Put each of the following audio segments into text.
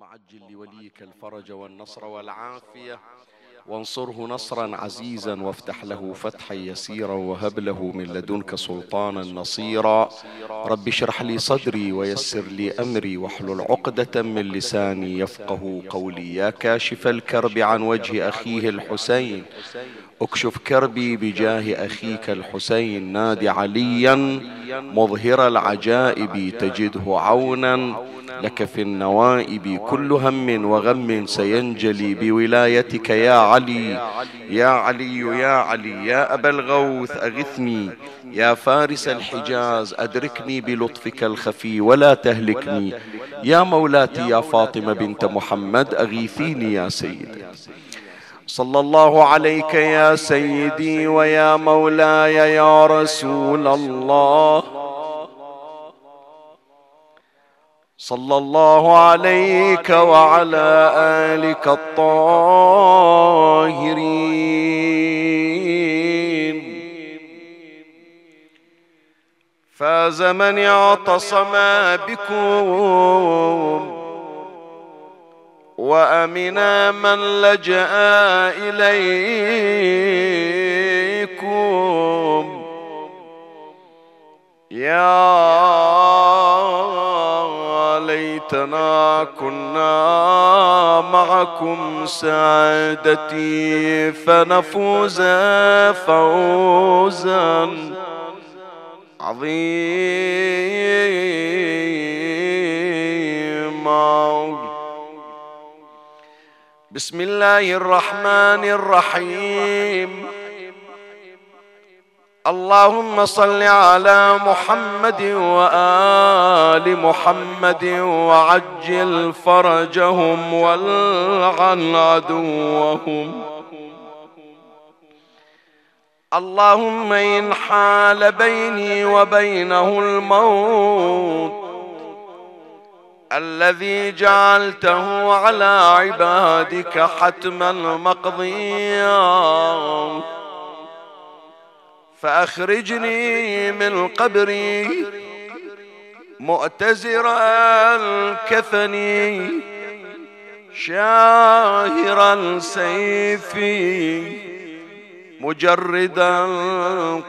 اللهم عجل لوليك الفرج والنصر والعافية. وانصره نصرا عزيزا وافتح له فتحا يسيرا وهب له من لدنك سلطانا نصيرا. رب اشرح لي صدري ويسر لي أمري واحلل عقدة من لساني يفقه قولي. يا كاشف الكرب عن وجه أخيه الحسين. اكشف كربي بجاه أخيك الحسين نادي عليا. مظهر العجائب تجده عونا. لك في النوائب كل هم وغم سينجلي بولايتك يا علي. يا علي يا علي يا أبا الغوث أغثني. يا فارس الحجاز أدركني بلطفك الخفي ولا تهلكني. يا مولاتي يا فاطمة بنت محمد أغيثيني يا سيدي. صلى الله عليك يا سيدي ويا مولاي يا رسول الله. صلى الله عليك وعلى آلك الطاهرين فاز من اعتصم بكم وأمنا من لجأ إليكم. يا ليتنا كنا معكم سعادتي فنفوز فوزا عظيما. بسم الله الرحمن الرحيم. اللهم صل على محمد وآل محمد وعجل فرجهم والعن عدوهم. اللهم إن حال بيني وبينه الموت الذي جعلته على عبادك حتما مقضيا فأخرجني من قبري مؤتزر الكفن شاهر السيف مجرد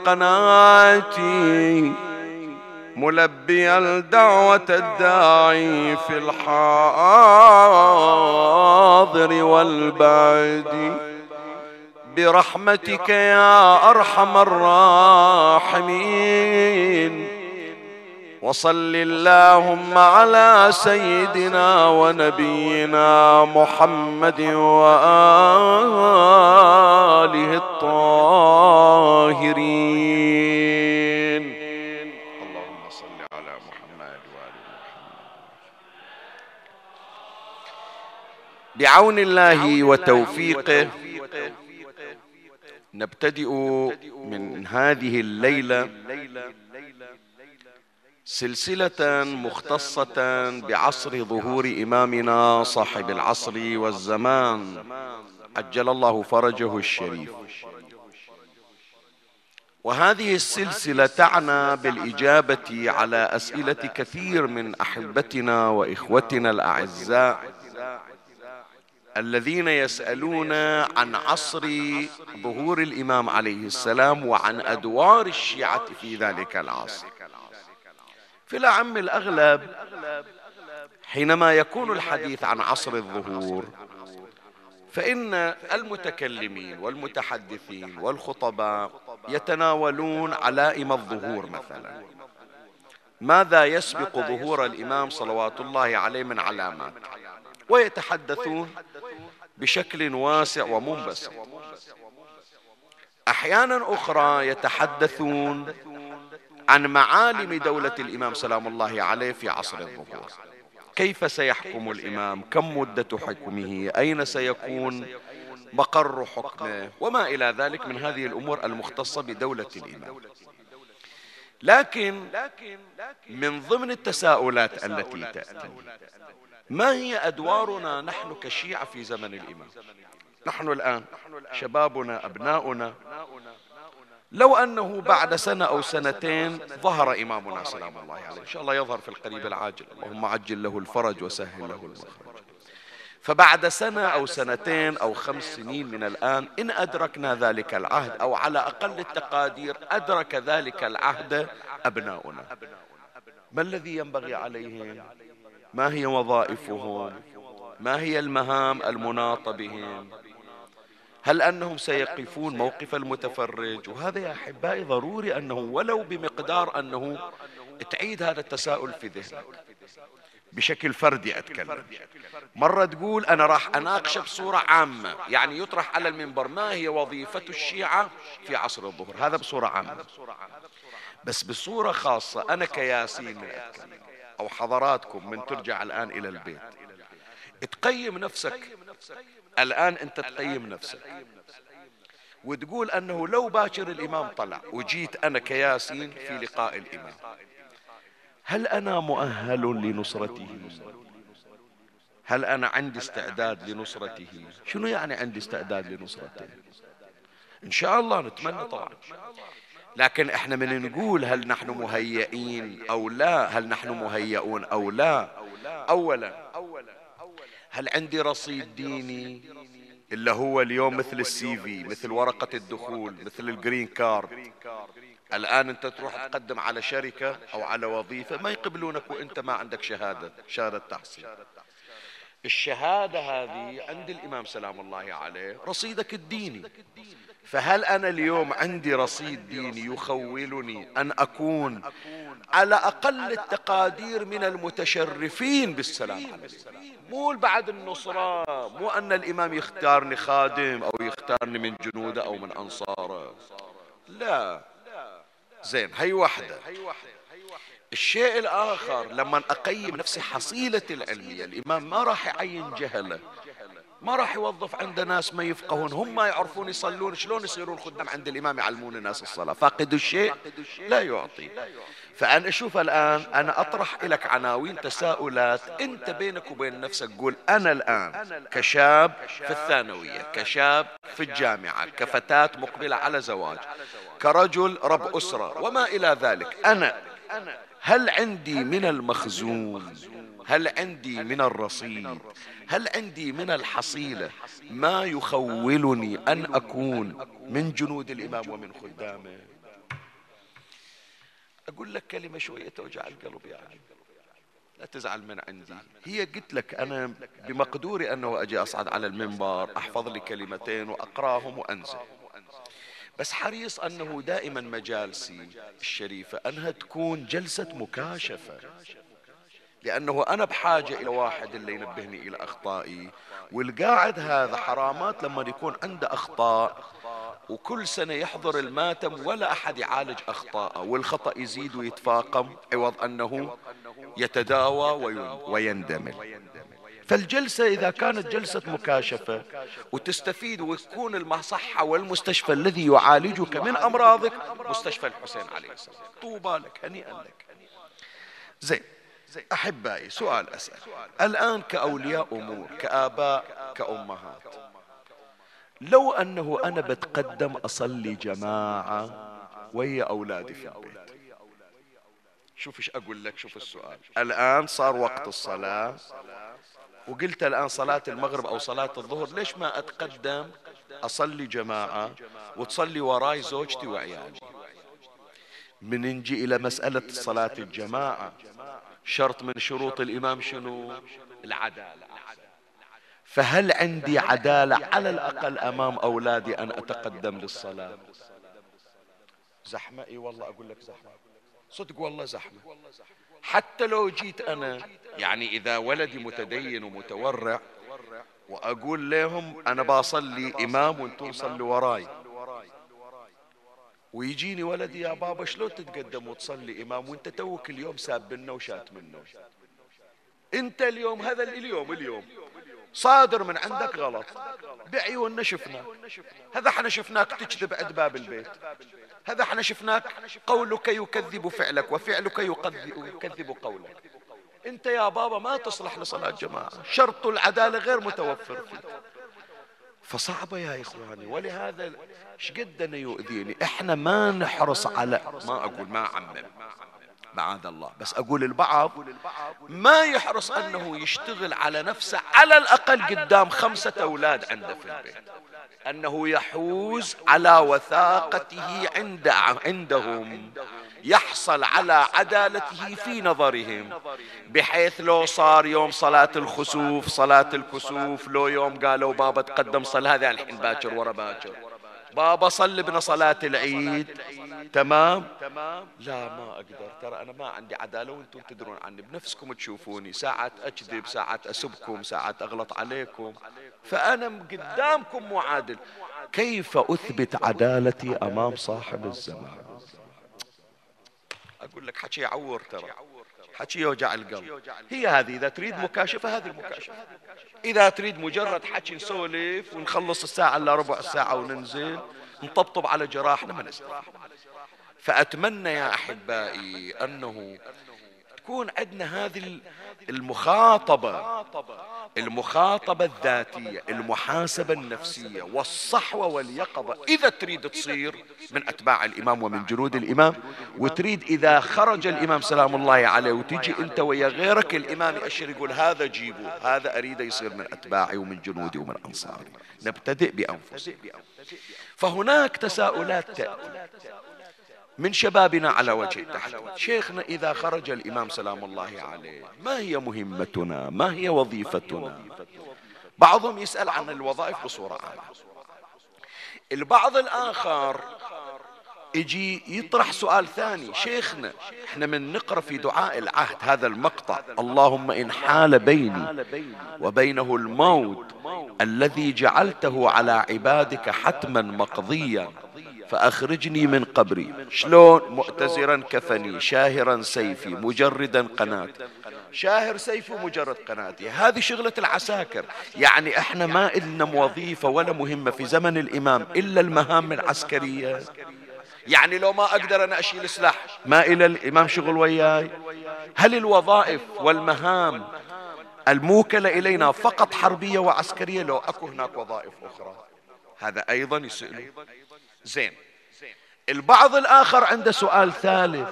القناة ملبي الدعوة الداعي في الحاضر والبعد برحمتك يا أرحم الراحمين. وصل اللهم على سيدنا ونبينا محمد وآله الطاهرين. اللهم صل على محمد وآل محمد. بعون الله وتوفيقه. نبتدئ من هذه الليلة سلسلة مختصة بعصر ظهور إمامنا صاحب العصر والزمان. عجل الله فرجه الشريف. وهذه السلسلة تعنى بالإجابة على أسئلة كثير من أحبتنا وإخوتنا الأعزاء. الذين يسألون عن عصر ظهور الإمام عليه السلام وعن أدوار الشيعة في ذلك العصر. في الأعم الأغلب حينما يكون الحديث عن عصر الظهور فإن المتكلمين والمتحدثين والخطباء يتناولون علائم الظهور مثلا. ماذا يسبق ظهور الإمام صلوات الله عليه من علامات؟ ويتحدثون بشكل واسع ومنبسط. أحيانا أخرى يتحدثون عن معالم دولة الإمام سلام الله عليه في عصر الظهور. كيف سيحكم الإمام؟ كم مدة حكمه؟ أين سيكون؟ مقر حكمه؟ وما إلى ذلك من هذه الأمور المختصة بدولة الإمام. لكن من ضمن التساؤلات التي تأتي ما هي أدوارنا نحن كشيعة في زمن الإمام؟ نحن الآن شبابنا أبناؤنا. لو أنه بعد سنة أو سنتين ظهر إمامنا سلام الله عليه. إن شاء الله يظهر في القريب العاجل. اللهم عجل له الفرج وسهل له المخرج. فبعد سنة أو سنتين أو خمس سنين من الآن إن أدركنا ذلك العهد أو على أقل التقادير أدرك ذلك العهد أبناؤنا. ما الذي ينبغي عليهم؟ ما هي وظائفهم؟ ما هي المهام المناطة بهم؟ هل أنهم سيقفون موقف المتفرج؟ وهذا يا أحبائي ضروري أنه ولو بمقدار أنه تعيد هذا التساؤل في ذهنك. بشكل فردي أتكلم. مرة تقول أنا راح أناقش بصورة عامة يعني يطرح على المنبر ما هي وظيفة الشيعة في عصر الظهر. هذا بصورة عامة. بس بصورة خاصة أنا كياسين أتكلم. أو حضراتكم من ترجع الآن إلى البيت. تقيم نفسك. الآن أنت تقيم نفسك. وتقول أنه لو باكر الإمام طلع وجيت أنا كياسين في لقاء الإمام. هل أنا مؤهل لنصرته؟ هل أنا عندي استعداد لنصرته؟ شنو يعني عندي استعداد لنصرته؟ إن شاء الله. نتمنى طبعا. لكن إحنا من نقول هل نحن مهيئين أو لا؟ هل نحن مهيئون أو لا؟ اولا هل عندي رصيد ديني اللي هو اليوم مثل ال CV مثل ورقة الدخول مثل ال green card؟ الآن أنت تروح تقدم على شركة أو على وظيفة ما يقبلونك وأنت ما عندك شهادة شهادة تحصيل. الشهادة هذه عند الإمام سلام الله عليه رصيدك الديني. فهل أنا اليوم عندي رصيد ديني يخولني أن أكون على أقل التقادير من المتشرفين بالسلام عليه مو بعد النصرة مو أن الإمام يختارني خادم أو يختارني من جنوده أو من أنصاره. لا. زين هي واحدة. الشيء الآخر لما أقيم نفسي حصيلة العلمية الإمام ما راح يعين جهله ما راح يوظف عند ناس ما يفقهون هم ما يعرفون يصلون شلون يصيرون خدام عند الإمام يعلمون الناس الصلاة؟ فاقد الشيء لا يعطي. فأنا أشوف الآن أنا أطرح لك عناوين تساؤلات أنت بينك وبين نفسك قول أنا الآن كشاب في الثانوية كشاب في الجامعة كفتاة مقبلة على زواج كرجل رب أسرة وما إلى ذلك أنا هل عندي من المخزون؟ هل عندي من الرصيد؟ هل عندي من الحصيلة؟ ما يخولني أن أكون من جنود الإمام ومن خدامه. أقول لك كلمة شوية توجع القلب يعني لا تزعل من عندي. هي قلت لك أنا بمقدوري أنه أجي أصعد على المنبر أحفظ لي كلمتين وأقراهم وأنزل. بس حريص أنه دائما مجالسي الشريفة أنها تكون جلسة مكاشفة. لأنه أنا بحاجة إلى واحد اللي ينبهني إلى أخطائي والقاعد هذا حرامات لما يكون عنده أخطاء وكل سنة يحضر الماتم ولا أحد يعالج أخطاءه والخطأ يزيد ويتفاقم عوض أنه يتداوى ويندمل. فالجلسة إذا كانت جلسة مكاشفة وتستفيد ويكون المصحة والمستشفى الذي يعالجك من أمراضك مستشفى الحسين عليه السلام. طوبى لك هنيئا لك. زين أحبائي سؤال أسأل. الآن كأولياء أمور كآباء كأمهات لو أنه أنا بتقدم أصلي جماعة ويا أولادي في البيت. شوف إيش أقول لك شوف السؤال. الآن صار وقت الصلاة. وقلت الآن صلاة المغرب أو صلاة الظهر ليش ما أتقدم؟ أصلي جماعة وتصلي وراي زوجتي وعيالي. من نجي إلى مسألة صلاة الجماعة شرط من شروط الإمام شنو؟ العدالة. فهل عندي عدالة على الأقل أمام أولادي أن أتقدم للصلاة؟ زحمة؟ إي والله أقول لك زحمة. صدق والله زحمة. حتى لو جيت أنا يعني إذا ولدي متدين ومتورع وأقول لهم أنا بصلي إمام وأنتم صلوا وراي. ويجيني ولدي يا بابا شلون تتقدم وتصلي إمام وأنت توك اليوم ساب منا وشات منه؟ أنت اليوم هذا اليوم اليوم. صادر من عندك غلط. بعيوننا شفنا. هذا إحنا شفناك تكذب عند باب البيت. هذا إحنا شفناك قولك يكذب فعلك وفعلك يكذب قولك. انت يا بابا ما تصلح لصلاة جماعة. شرط العدالة غير متوفر فيك. فصعبة يا إخواني. ولهذا قدنا يؤذيني. إحنا ما نحرص على ما أقول ما أعمم. معاذ الله. بس أقول البعض ما يحرص أنه يشتغل على نفسه على الأقل قدام خمسة أولاد عنده في البيت. أنه يحوز على وثاقته عند عندهم. يحصل على عدالته في نظرهم. بحيث لو صار يوم صلاة الخسوف صلاة الكسوف لو يوم قالوا بابا تقدم صل هذا الحين باكر ورا باكر. بابا صل بنا صلاة العيد. تمام؟ لا ما أقدر. ترى أنا ما عندي عدالة وأنتم تدرون عني. بنفسكم تشوفوني. ساعات أكذب ساعات أسبكم ساعات أغلط عليكم. فأنا قدامكم معادل. كيف أثبت عدالتي أمام صاحب الزمان؟ أقول لك حكي يعور ترى. حكي يوجع القلب. هي هذه إذا تريد مكاشفة هذه المكاشفة. إذا تريد مجرد حكي نسولف ونخلص الساعة إلا ربع ساعة وننزل نطبطب على جراحنا ما نستفيد فأتمنى يا أحبائي أنه تكون عندنا هذه المخاطبة المخاطبة الذاتية المحاسبة النفسية والصحوة واليقظة. إذا تريد تصير من أتباع الإمام ومن جنود الإمام وتريد إذا خرج الإمام سلام الله عليه وتجي أنت ويا غيرك الإمام يأشر يقول هذا جيبه هذا أريد يصير من أتباعي ومن جنودي ومن أنصاري. نبتدئ بأنفسنا. فهناك تساؤلات تأتي. من شبابنا على وجه التحديد. شيخنا إذا خرج الإمام سلام الله عليه ما هي مهمتنا؟ ما هي وظيفتنا؟ بعضهم يسأل عن الوظائف بصورة عامة. البعض الآخر يجي يطرح سؤال ثاني. شيخنا إحنا من نقرأ في دعاء العهد هذا المقطع. اللهم إن حال بيني وبينه الموت الذي جعلته على عبادك حتما مقضيا. فأخرجني من قبري. شلون؟ مؤتزرا كفني شاهرا سيفي مجردا قناتي. شاهر سيفي ومجرد قناتي. هذه شغلة العساكر. يعني إحنا ما إلنا وظيفة ولا مهمة في زمن الإمام إلا المهام العسكرية. يعني لو ما أقدر أنا أشيل سلاح ما إلى الإمام شغل وياي؟ هل الوظائف والمهام الموكلة إلينا فقط حربية وعسكرية؟ لو أكو هناك وظائف أخرى. هذا أيضا يسأل زين. البعض الآخر عنده سؤال ثالث.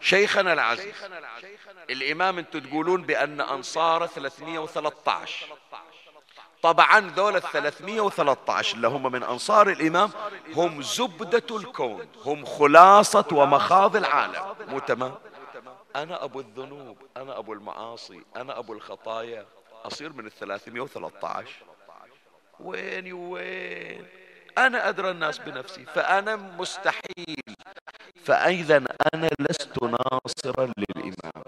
شيخنا العزيز الإمام أنتم تقولون بأن أنصار 313 طبعا ذول ال 313 اللي هم من أنصار الإمام هم زبدة الكون هم خلاصة ومخاض العالم. مو تمام؟ أنا أبو الذنوب أنا أبو المعاصي أنا أبو الخطايا. أصير من ال 313 وين وين؟ أنا أدرى الناس بنفسي فأنا مستحيل. فإذا أنا لست ناصرا للإمام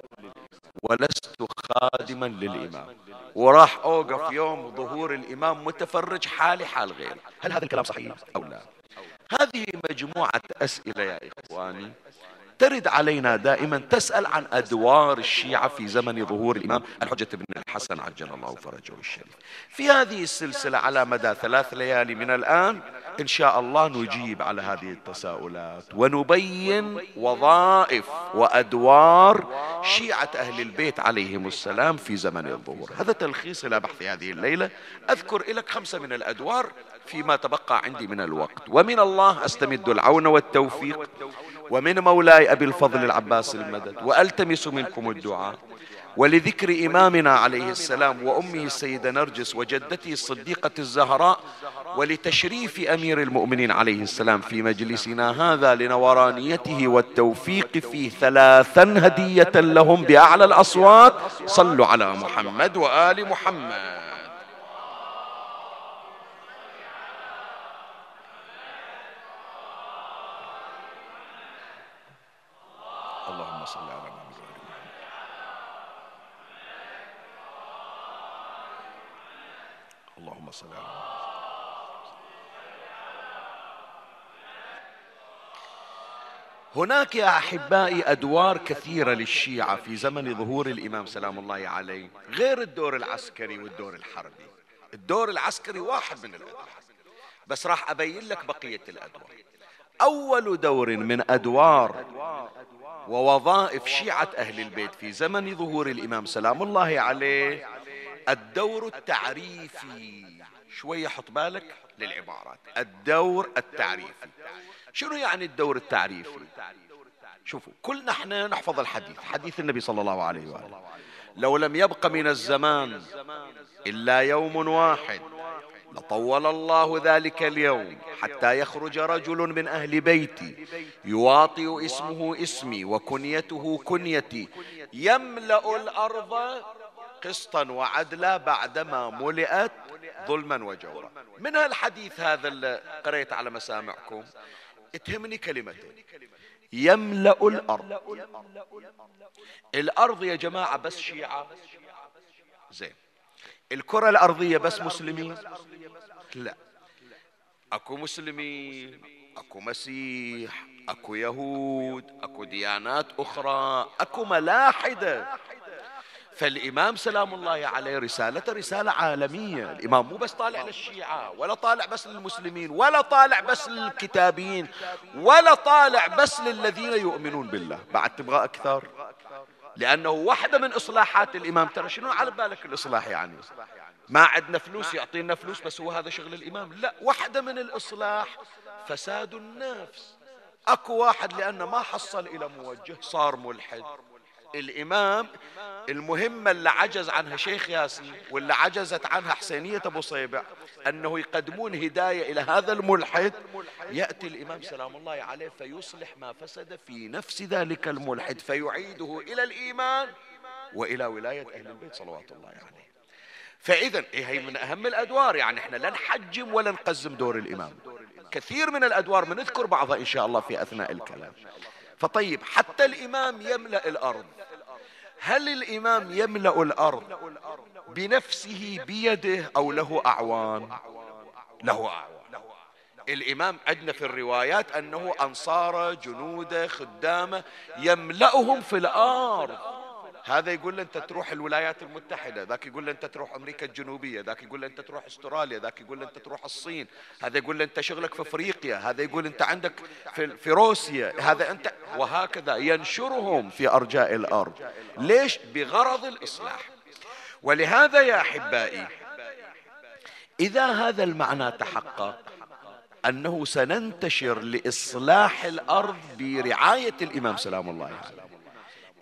ولست خادما للإمام. وراح أوقف يوم ظهور الإمام متفرج حالي حال غيري. هل هذا الكلام صحيح أو لا؟ هذه مجموعة أسئلة يا إخواني. ترد علينا دائما تسأل عن أدوار الشيعة في زمن ظهور الإمام الحجة بن الحسن عجل الله فرجه الشريف. في هذه السلسلة على مدى ثلاث ليالي من الآن إن شاء الله نجيب على هذه التساؤلات ونبين وظائف وأدوار شيعة أهل البيت عليهم السلام في زمن الظهور. هذا تلخيص إلى بحث هذه الليلة. أذكر لك خمسة من الأدوار فيما تبقى عندي من الوقت. ومن الله أستمد العون والتوفيق. ومن مولاي أبي الفضل العباس المدد وألتمس منكم الدعاء. ولذكر إمامنا عليه السلام وأمه السيدة نرجس وجدته الصديقة الزهراء ولتشريف أمير المؤمنين عليه السلام في مجلسنا هذا لنورانيته والتوفيق فيه ثلاثا هدية لهم بأعلى الأصوات. صلوا على محمد وآل محمد. اللهم صل على محمد وآل محمد. اللهم صل على محمد. هناك يا أحبائي أدوار كثيرة للشيعة في زمن ظهور الإمام سلام الله عليه غير الدور العسكري والدور الحربي. الدور العسكري واحد من الأدوار. بس راح أبين لك بقية الأدوار. أول دور من أدوار ووظائف شيعة أهل البيت في زمن ظهور الإمام سلام الله عليه الدور التعريفي. شوية حط بالك للعبارات. الدور التعريفي. شنو يعني الدور التعريفي؟ شوفوا كلنا إحنا نحفظ الحديث حديث النبي صلى الله عليه وآله. لو لم يبق من الزمان إلا يوم واحد. لطول الله ذلك اليوم حتى يخرج رجل من أهل بيتي يواطئ اسمه اسمي وكنيته كنيتي يملأ الأرض قسطا وعدلا بعدما ملئت ظلما وجورا. من الحديث هذا اللي قريت على مسامعكم؟ اتهمني كلمتين. يملأ الأرض. الأرض يا جماعة بس شيعة. زين. الكرة الأرضية بس مسلمين؟ لا. أكو مسلمين أكو مسيح أكو يهود أكو ديانات أخرى أكو ملاحدة. فالإمام سلام الله عليه رسالته رسالة عالمية. الإمام مو بس طالع للشيعة ولا طالع بس للمسلمين ولا طالع بس للكتابين ولا طالع بس للذين يؤمنون بالله. بعد تبغى أكثر؟ لأنه واحدة من إصلاحات الإمام. ترى شنو على بالك الإصلاح يعني؟ ما عندنا فلوس يعطينا فلوس بس هو هذا شغل الإمام. لا واحدة من الإصلاح فساد النفس. أكو واحد لأنه ما حصل إلى موجه صار ملحد. الإمام المهمة اللي عجز عنها شيخ ياسين واللي عجزت عنها حسينية أبو صيبع أنه يقدمون هداية إلى هذا الملحد يأتي الإمام سلام الله عليه فيصلح ما فسد في نفس ذلك الملحد فيعيده إلى الإيمان وإلى ولاية أهل البيت صلوات الله عليه. فإذا إيه هي من أهم الأدوار يعني إحنا لا نحجم ولا نقزم دور الإمام. كثير من الأدوار بنذكر بعضها إن شاء الله في أثناء الكلام. فطيب حتى الإمام يملأ الأرض. هل الإمام يملأ الأرض بنفسه بيده أو له أعوان؟ له أعوان. الإمام عندنا في الروايات أنه أنصاره جنوده خدامة يملأهم في الأرض. هذا يقول له انت تروح الولايات المتحدة ذاك يقول له انت تروح أمريكا الجنوبية ذاك يقول له انت تروح أستراليا ذاك يقول له انت تروح الصين هذا يقول له انت شغلك في أفريقيا هذا يقول انت عندك في, في روسيا هذا انت وهكذا ينشرهم في أرجاء الأرض. ليش؟ بغرض الإصلاح. ولهذا يا أحبائي إذا هذا المعنى تحقق أنه سننتشر لإصلاح الأرض برعاية الإمام سلام الله عليه.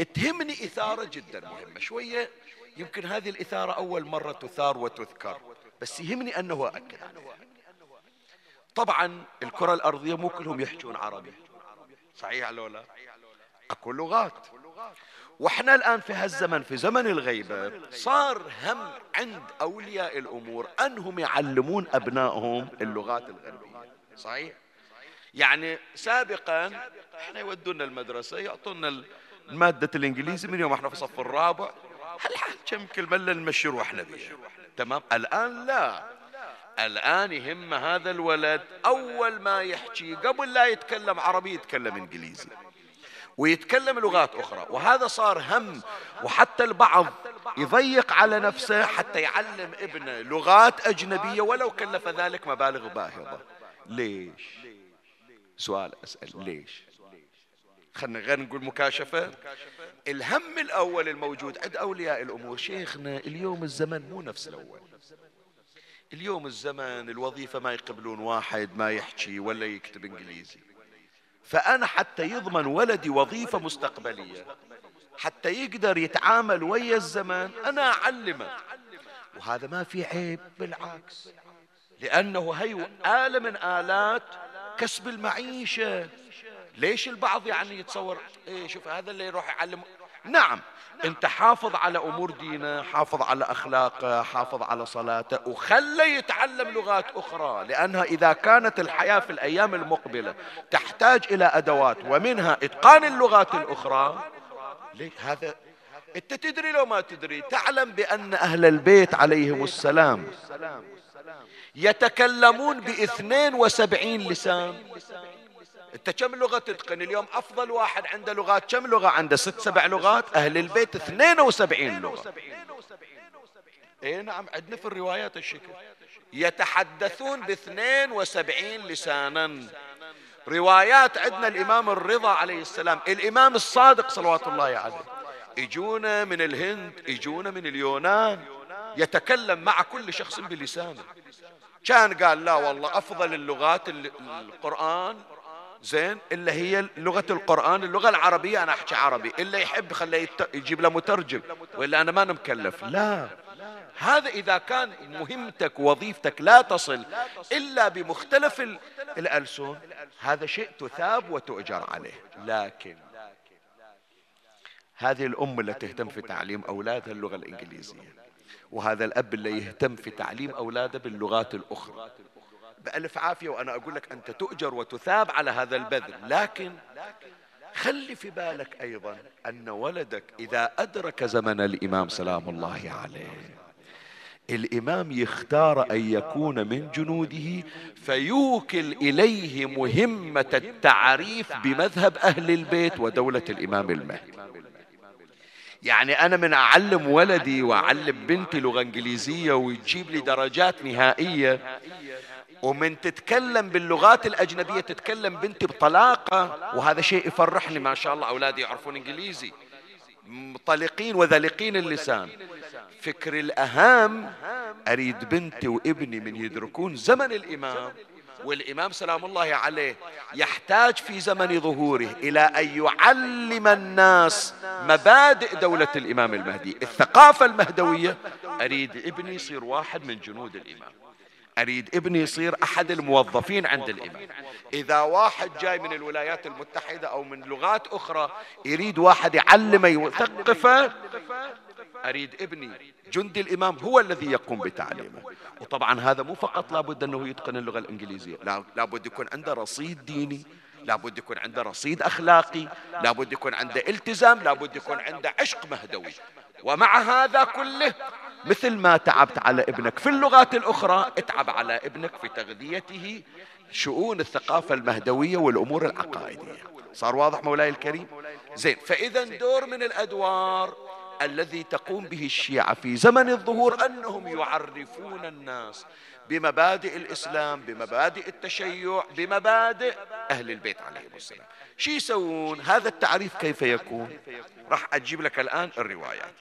تهمني إثارة جدا مهمة شوية. يمكن هذه الإثارة أول مرة تثار وتذكر بس يهمني أنه أكد طبعا الكرة الأرضية مو كلهم يحجون عربي. صحيح لو لا؟ أكو لغات. وإحنا الآن في هالزمن في زمن الغيبة صار هم عند أولياء الأمور أنهم يعلمون أبنائهم اللغات الغربية. صحيح؟ يعني سابقا إحنا يودونا المدرسة يعطونا مادة الإنجليزي من يوم إحنا في الصف الرابع. هل كم كلمة نمشي روحنا بيها تمام؟ الآن لا. الآن يهم هذا الولد أول ما يحكي قبل لا يتكلم عربي يتكلم إنجليزي. ويتكلم لغات أخرى. وهذا صار هم. وحتى البعض يضيق على نفسه حتى يعلم ابنه لغات أجنبية ولو كلف ذلك مبالغ باهظة. ليش؟ سؤال أسأل. ليش؟ خلنا غير نقول مكاشفة. الهم الأول الموجود عند أولياء الأمور. شيخنا اليوم الزمن مو نفس الأول. اليوم الزمن الوظيفة ما يقبلون واحد ما يحكي ولا يكتب إنجليزي. فأنا حتى يضمن ولدي وظيفة مستقبلية. حتى يقدر يتعامل ويا الزمن أنا أعلمه. وهذا ما في عيب بالعكس. لأنه هي آلة من آلات كسب المعيشة. ليش البعض يعني يتصور؟ إيه شوف هذا اللي يروح يعلم. نعم أنت حافظ على أمور دينه حافظ على أخلاقه حافظ على صلاته وخلى يتعلم لغات أخرى لأنها إذا كانت الحياة في الأيام المقبلة تحتاج إلى أدوات ومنها إتقان اللغات الأخرى. ليش هذا أنت تدري لو ما تدري تعلم بأن أهل البيت عليهم السلام يتكلمون بإثنين وسبعين لسان. انت كم لغة تتقن؟ اليوم أفضل واحد عنده لغات كم لغة؟ عنده ست سبع لغات. أهل البيت 72 لغة. اي نعم عندنا في الروايات الشكل. يتحدثون ب 72 لسانا. روايات عندنا الإمام الرضا عليه السلام الإمام الصادق صلوات الله عليه. يجونا من الهند يجونا من اليونان يتكلم مع كل شخص بلسانه. كان قال لا والله أفضل اللغات القرآن زين إلا هي لغة القرآن اللغة العربية أنا أحكي عربي. إلا يحب خليه يجيب له مترجم. وإلا أنا ما مكلف لا. هذا إذا كان مهمتك وظيفتك لا تصل إلا بمختلف الألسن هذا شيء تثاب وتؤجر عليه. لكن هذه الأم اللي تهتم في تعليم أولادها اللغة الإنجليزية وهذا الأب اللي يهتم في تعليم أولاده باللغات الأخرى. بألف عافية وأنا أقول لك أنت تؤجر وتثاب على هذا البذل. لكن خلي في بالك أيضا أن ولدك إذا أدرك زمن الإمام سلام الله عليه الإمام يختار أن يكون من جنوده فيوكل إليه مهمة التعريف بمذهب أهل البيت ودولة الإمام المهدي. يعني أنا من أعلم ولدي وأعلم بنتي لغة إنجليزية ويجيب لي درجات نهائية ومن تتكلم باللغات الأجنبية تتكلم بنتي بطلاقة وهذا شيء يفرحني ما شاء الله أولادي يعرفون إنجليزي. مطلقين وذلقين اللسان. فكر الأهم أريد بنتي وابني من يدركون زمن الإمام. والإمام سلام الله عليه يحتاج في زمن ظهوره إلى أن يعلم الناس مبادئ دولة الإمام المهدي. الثقافة المهدوية أريد ابني يصير واحد من جنود الإمام. أريد ابني يصير أحد الموظفين عند الإمام. إذا واحد جاي من الولايات المتحدة أو من لغات أخرى يريد واحد يعلمه يثقفه أريد ابني جندي الإمام هو الذي يقوم بتعليمه. وطبعا هذا مو فقط لابد أنه يتقن اللغة الإنجليزية لابد يكون عنده رصيد ديني لابد يكون عنده رصيد أخلاقي لابد يكون عنده التزام لابد يكون عنده عشق مهدوي. ومع هذا كله مثل ما تعبت على ابنك. في اللغات الأخرى اتعب على ابنك في تغذيته شؤون الثقافة المهدوية والأمور العقائدية. صار واضح مولاي الكريم؟ زين فإذا دور من الأدوار الذي تقوم به الشيعة في زمن الظهور أنهم يعرفون الناس بمبادئ الإسلام بمبادئ التشيع بمبادئ أهل البيت عليهم السلام. شو يسوون؟ هذا التعريف كيف يكون؟ راح أجيب لك الآن الروايات.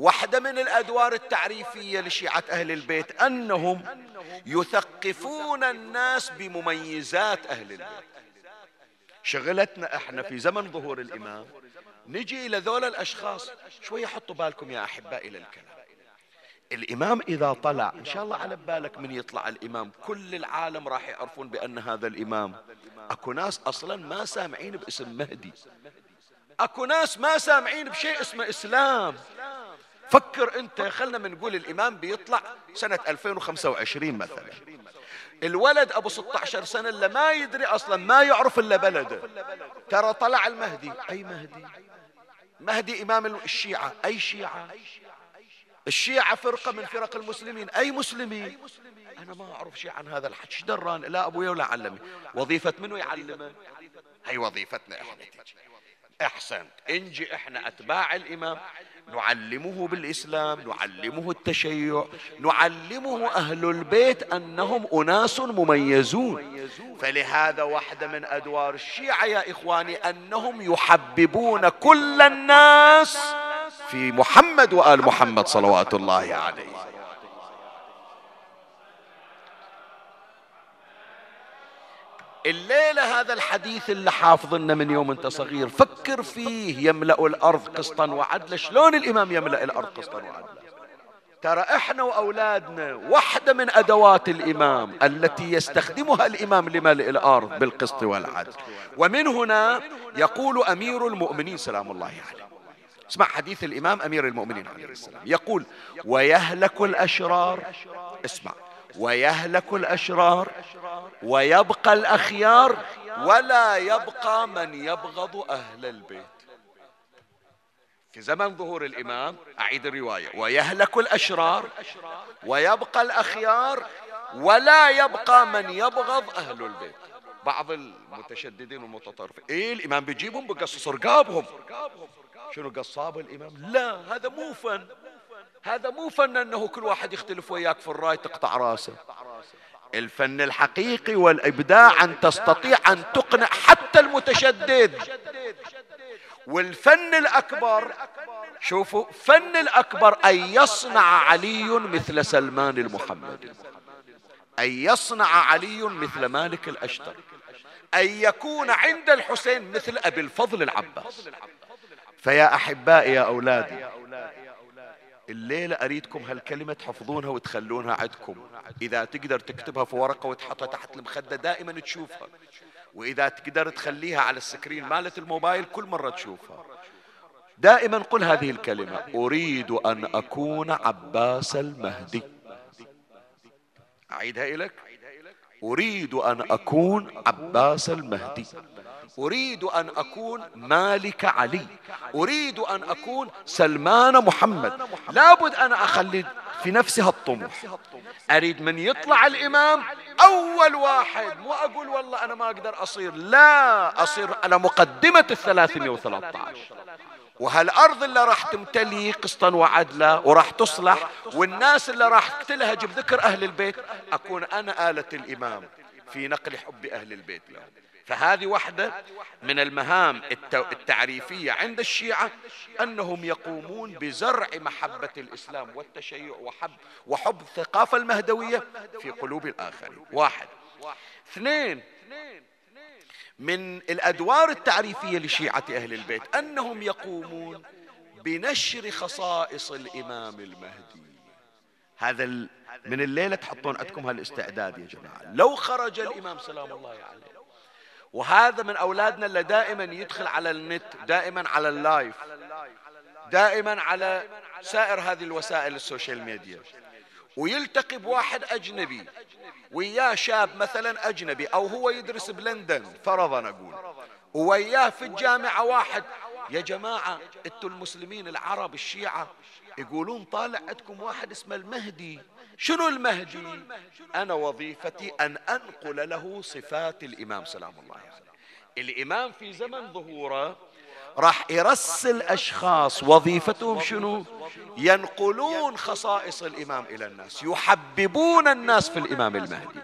واحدة من الأدوار التعريفية لشيعة أهل البيت أنهم يثقفون الناس بمميزات أهل البيت. شغلتنا إحنا في زمن ظهور الإمام نجي إلى ذول الأشخاص شوية حطوا بالكم يا أحباء إلى الكلام. الإمام إذا طلع إن شاء الله على بالك من يطلع الإمام كل العالم راح يعرفون بأن هذا الإمام. أكو ناس أصلا ما سامعين باسم مهدي. أكو ناس ما سامعين بشيء اسمه إسلام. فكر أنت خلنا من نقول الإمام بيطلع سنة 2025 مثلا. الولد أبو 16 سنة اللي ما يدري أصلا ما يعرف إلا بلده. ترى طلع المهدي. أي مهدي؟ مهدي إمام الشيعة. أي شيعة؟ الشيعة فرقة من فرق المسلمين. أي مسلمين أنا ما أعرف شيء عن هذا الحج. إيش دران؟ لا أبوي ولا علمي. وظيفة منو يعلمه؟ هي وظيفتنا إحنا. أحسنت. انجي إحنا أتباع الإمام. نعلمه بالإسلام نعلمه التشيع نعلمه أهل البيت أنهم أناس مميزون. فلهذا واحدة من أدوار الشيعة يا إخواني أنهم يحببون كل الناس في محمد وآل محمد صلوات الله عليه. الليلة هذا الحديث اللي حافظنا من يوم انت صغير. فكر فيه يملأ الأرض قسطا وعدلا. شلون الإمام يملأ الأرض قسطا وعدلا؟ ترى إحنا وأولادنا واحدة من أدوات الإمام التي يستخدمها الإمام لملء الأرض بالقسط والعدل. ومن هنا يقول أمير المؤمنين سلام الله عليه. اسمع حديث الإمام أمير المؤمنين عليه السلام. يقول ويهلك الأشرار. اسمع. ويهلك الأشرار ويبقى الأخيار ولا يبقى من يبغض أهل البيت. في زمن ظهور الإمام أعيد الرواية ويهلك الأشرار ويبقى الأخيار ولا يبقى من يبغض أهل البيت. بعض المتشددين والمتطرفين إيه الإمام بيجيبهم بقصص رقابهم. شنو قصاب الإمام؟ لا هذا مو فن. هذا مو فن انه كل واحد يختلف وياك في الراي تقطع راسه. الفن الحقيقي والإبداع أن تستطيع أن تقنع حتى المتشدد. والفن الأكبر شوفوا فن الأكبر أن يصنع علي مثل سلمان المحمدي. أن يصنع علي مثل مالك الأشتر. أن يكون عند الحسين مثل أبي الفضل العباس. فيا أحبائي يا أولادي الليلة أريدكم هالكلمة تحفظونها وتخلونها عندكم. إذا تقدر تكتبها في ورقة وتحطها تحت المخدة دائما تشوفها. وإذا تقدر تخليها على السكرين مالت الموبايل كل مرة تشوفها. دائما قل هذه الكلمة. أريد أن أكون عباس المهدي. أعيدها لك أريد أن أكون عباس المهدي. أريد أن أكون مالك علي. أريد أن أكون سلمان محمد. لابد أنا أخلي في نفسي هالطموح أريد من يطلع الإمام أول واحد. مو أقول والله أنا ما أقدر أصير. لا أصير على مقدمة الثلاثمية وثلاثة عشر. وهالأرض اللي راح تمتلي قسطا وعدلا وراح تصلح والناس اللي راح تلهج بذكر أهل البيت أكون أنا آلة الإمام في نقل حب أهل البيت لهم. فهذه واحدة من المهام التعريفية عند الشيعة أنهم يقومون بزرع محبة الإسلام والتشيع وحب, وحب الثقافة المهدوية في قلوب الآخرين. واحد. اثنين. من الأدوار التعريفية لشيعة أهل البيت أنهم يقومون بنشر خصائص الإمام المهدي. هذا من الليلة تحطون عندكم هالاستعداد يا جماعة. لو خرج الإمام سلام الله عليه. وهذا من أولادنا اللي دائما يدخل على النت دائما على ال live دائما على سائر هذه الوسائل ال social media. ويلتقي بواحد أجنبي. وياه شاب مثلا أجنبي أو هو يدرس بلندن فرضا أقول. وياه في الجامعة واحد يا جماعة أنتوا المسلمين العرب الشيعة يقولون طالع عندكم واحد اسمه المهدي. شنو المهدي؟ أنا وظيفتي أن أنقل له صفات الإمام. سلام الله عليه. الإمام في زمن ظهوره راح يرسل أشخاص وظيفتهم شنو؟ ينقلون خصائص الإمام إلى الناس يحببون الناس في الإمام المهدي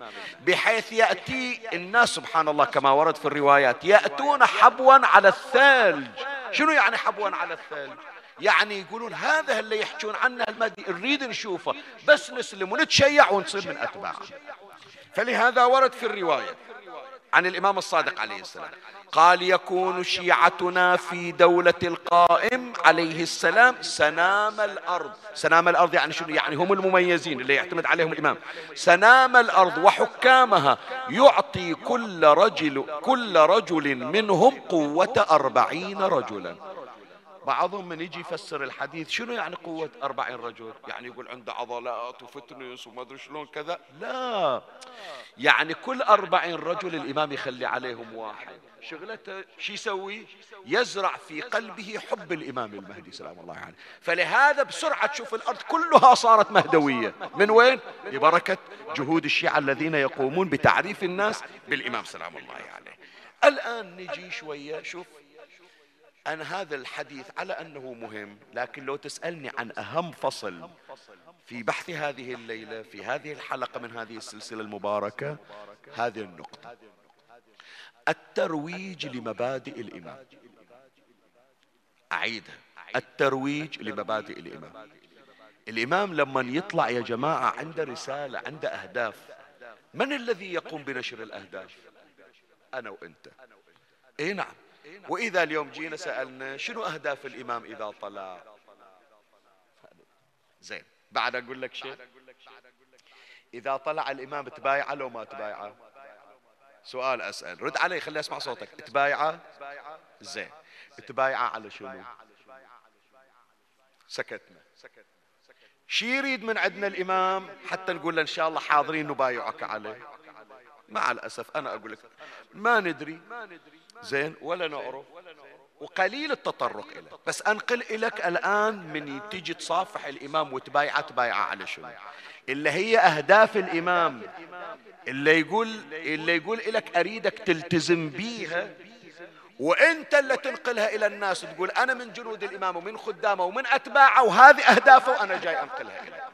بحيث يأتي الناس سبحان الله كما ورد في الروايات يأتون حبوا على الثلج. شنو يعني حبوا على الثلج؟ يعني يقولون هذا اللي يحجون عنه المهدي نريد نشوفه بس نسلم ونتشيع ونصير من أتباعه. فلهذا ورد في الرواية عن الإمام الصادق عليه السلام. قال يكون شيعتنا في دولة القائم عليه السلام سنام الأرض. سنام الأرض يعني شنو؟ يعني هم المميزين اللي يعتمد عليهم الإمام. سنام الأرض وحكامها يعطي كل رجل كل رجل منهم قوة أربعين رجلا. بعضهم من يجي يفسر الحديث شنو يعني قوة أربعين رجل؟ يعني يقول عنده عضلات وفتنس وما أدري شلون كذا؟ لا. يعني كل أربعين رجل الإمام يخلي عليهم واحد. شغلته شو يسوي؟ يزرع في قلبه حب الإمام المهدي سلام الله عليه. فلهذا بسرعة تشوف الأرض كلها صارت مهدوية. من وين؟ ببركة جهود الشيعة الذين يقومون بتعريف الناس بالإمام سلام الله عليه. الآن نجي شوية شوف أنا هذا الحديث على أنه مهم لكن لو تسألني عن أهم فصل في بحث هذه الليلة في هذه الحلقة من هذه السلسلة المباركة هذه النقطة. الترويج لمبادئ الإمام. أعيدها. الترويج لمبادئ الإمام. الإمام لما يطلع يا جماعة عنده رسالة عنده أهداف من الذي يقوم بنشر الأهداف؟ أنا وأنت. إيه نعم. وإذا اليوم جينا سألنا شنو أهداف الإمام إذا طلع؟ زين بعد أقول لك شيء. إذا طلع الإمام تبايعه لو ما تبايعه؟ سؤال أسأل. رد علي خلي أسمع صوتك. تبايعه؟ زين. تبايعه على شنو؟ سكتنا. شي يريد من عندنا الإمام؟ حتى نقول له إن شاء الله حاضرين نبايعك عليه. مع الأسف أنا أقول لك ما ندري. زين ولا نعرف. وقليل التطرق إليه بس أنقل إليك الآن من تيجي تصافح الإمام وتبايعه تبايعه على شنو؟ اللي هي أهداف الإمام. اللي يقول اللي يقول لك أريدك تلتزم بيها وأنت اللي تنقلها إلى الناس تقول أنا من جنود الإمام ومن خدامه ومن أتباعه وهذه أهدافه وأنا جاي أنقلها اليه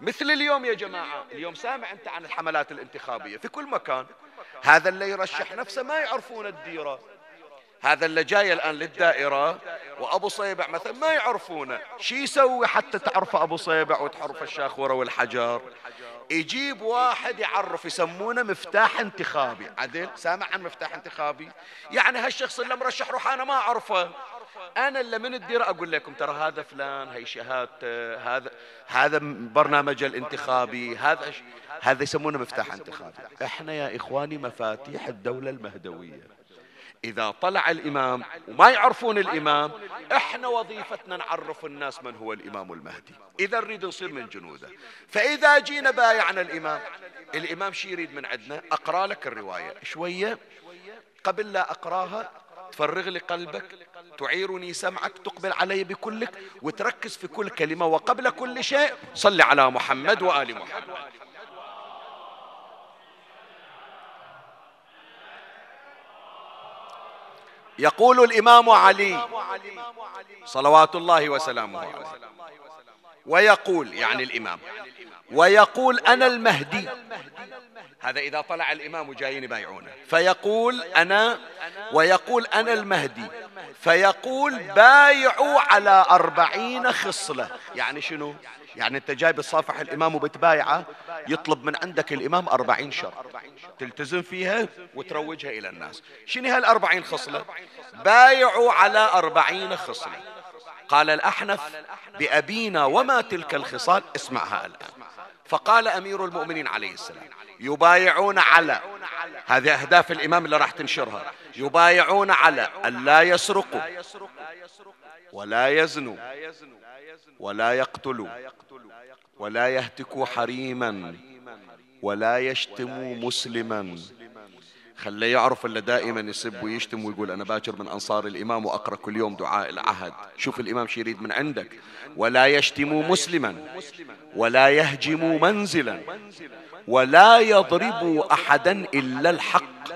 مثل اليوم يا جماعة اليوم سامع أنت عن الحملات الانتخابية في كل مكان. هذا اللي يرشح نفسه ما يعرفون الديرة. هذا اللي جاي الآن للدائرة وأبو صيبع مثلا ما يعرفونه. شي يسوي حتى تعرف أبو صيبع وتعرف الشاخورة والحجر؟ يجيب واحد يعرف يسمونه مفتاح انتخابي. عدل سامع عن مفتاح انتخابي؟ يعني هالشخص اللي مرشح روح أنا ما أعرفه. أنا اللي من الديرة أقول لكم ترى هذا فلان هي شهادته هذا هذا برنامج الانتخابي هذا هذا يسمونه مفتاح انتخابي. إحنا يا إخواني مفاتيح الدولة المهدوية. إذا طلع الإمام وما يعرفون الإمام إحنا وظيفتنا نعرف الناس من هو الإمام المهدي. إذا نريد نصير من جنوده. فإذا جينا بايعنا الإمام الإمام شي يريد من عندنا؟ أقرأ لك الرواية. شوية. قبل لا أقراها تفرغ لي قلبك تعيرني سمعك تقبل علي بكلك وتركز في كل كلمة وقبل كل شيء. صل على محمد وآل محمد. يقول الإمام علي صلوات الله وسلامه عليه. ويقول يعني الإمام ويقول أنا المهدي. هذا إذا طلع الإمام جايين يبايعونه. فيقول أنا ويقول أنا المهدي. فيقول بايعوا على أربعين خصلة. يعني شنو؟ يعني أنت جاي بتصافح الإمام وبتبايعه يطلب من عندك الإمام أربعين شرط تلتزم فيها وتروجها إلى الناس. شنو هالأربعين خصلة؟ بايعوا على أربعين خصلة. قال الأحنف بأبينا وما تلك الخصال. اسمعها الآن. فقال أمير المؤمنين عليه السلام يبايعون على هذه أهداف الإمام اللي راح تنشرها يبايعون على أن لا يسرقوا ولا يزنوا ولا يقتلوا ولا يهتكوا حريما ولا يشتموا مسلما. خليه يعرف اللي دائما يسب ويشتم ويقول أنا باكر من أنصار الإمام وأقرأ كل يوم دعاء العهد. شوف الإمام شي يريد من عندك. ولا يشتموا مسلما ولا يهجموا منزلا ولا يضربوا أحدا إلا الحق.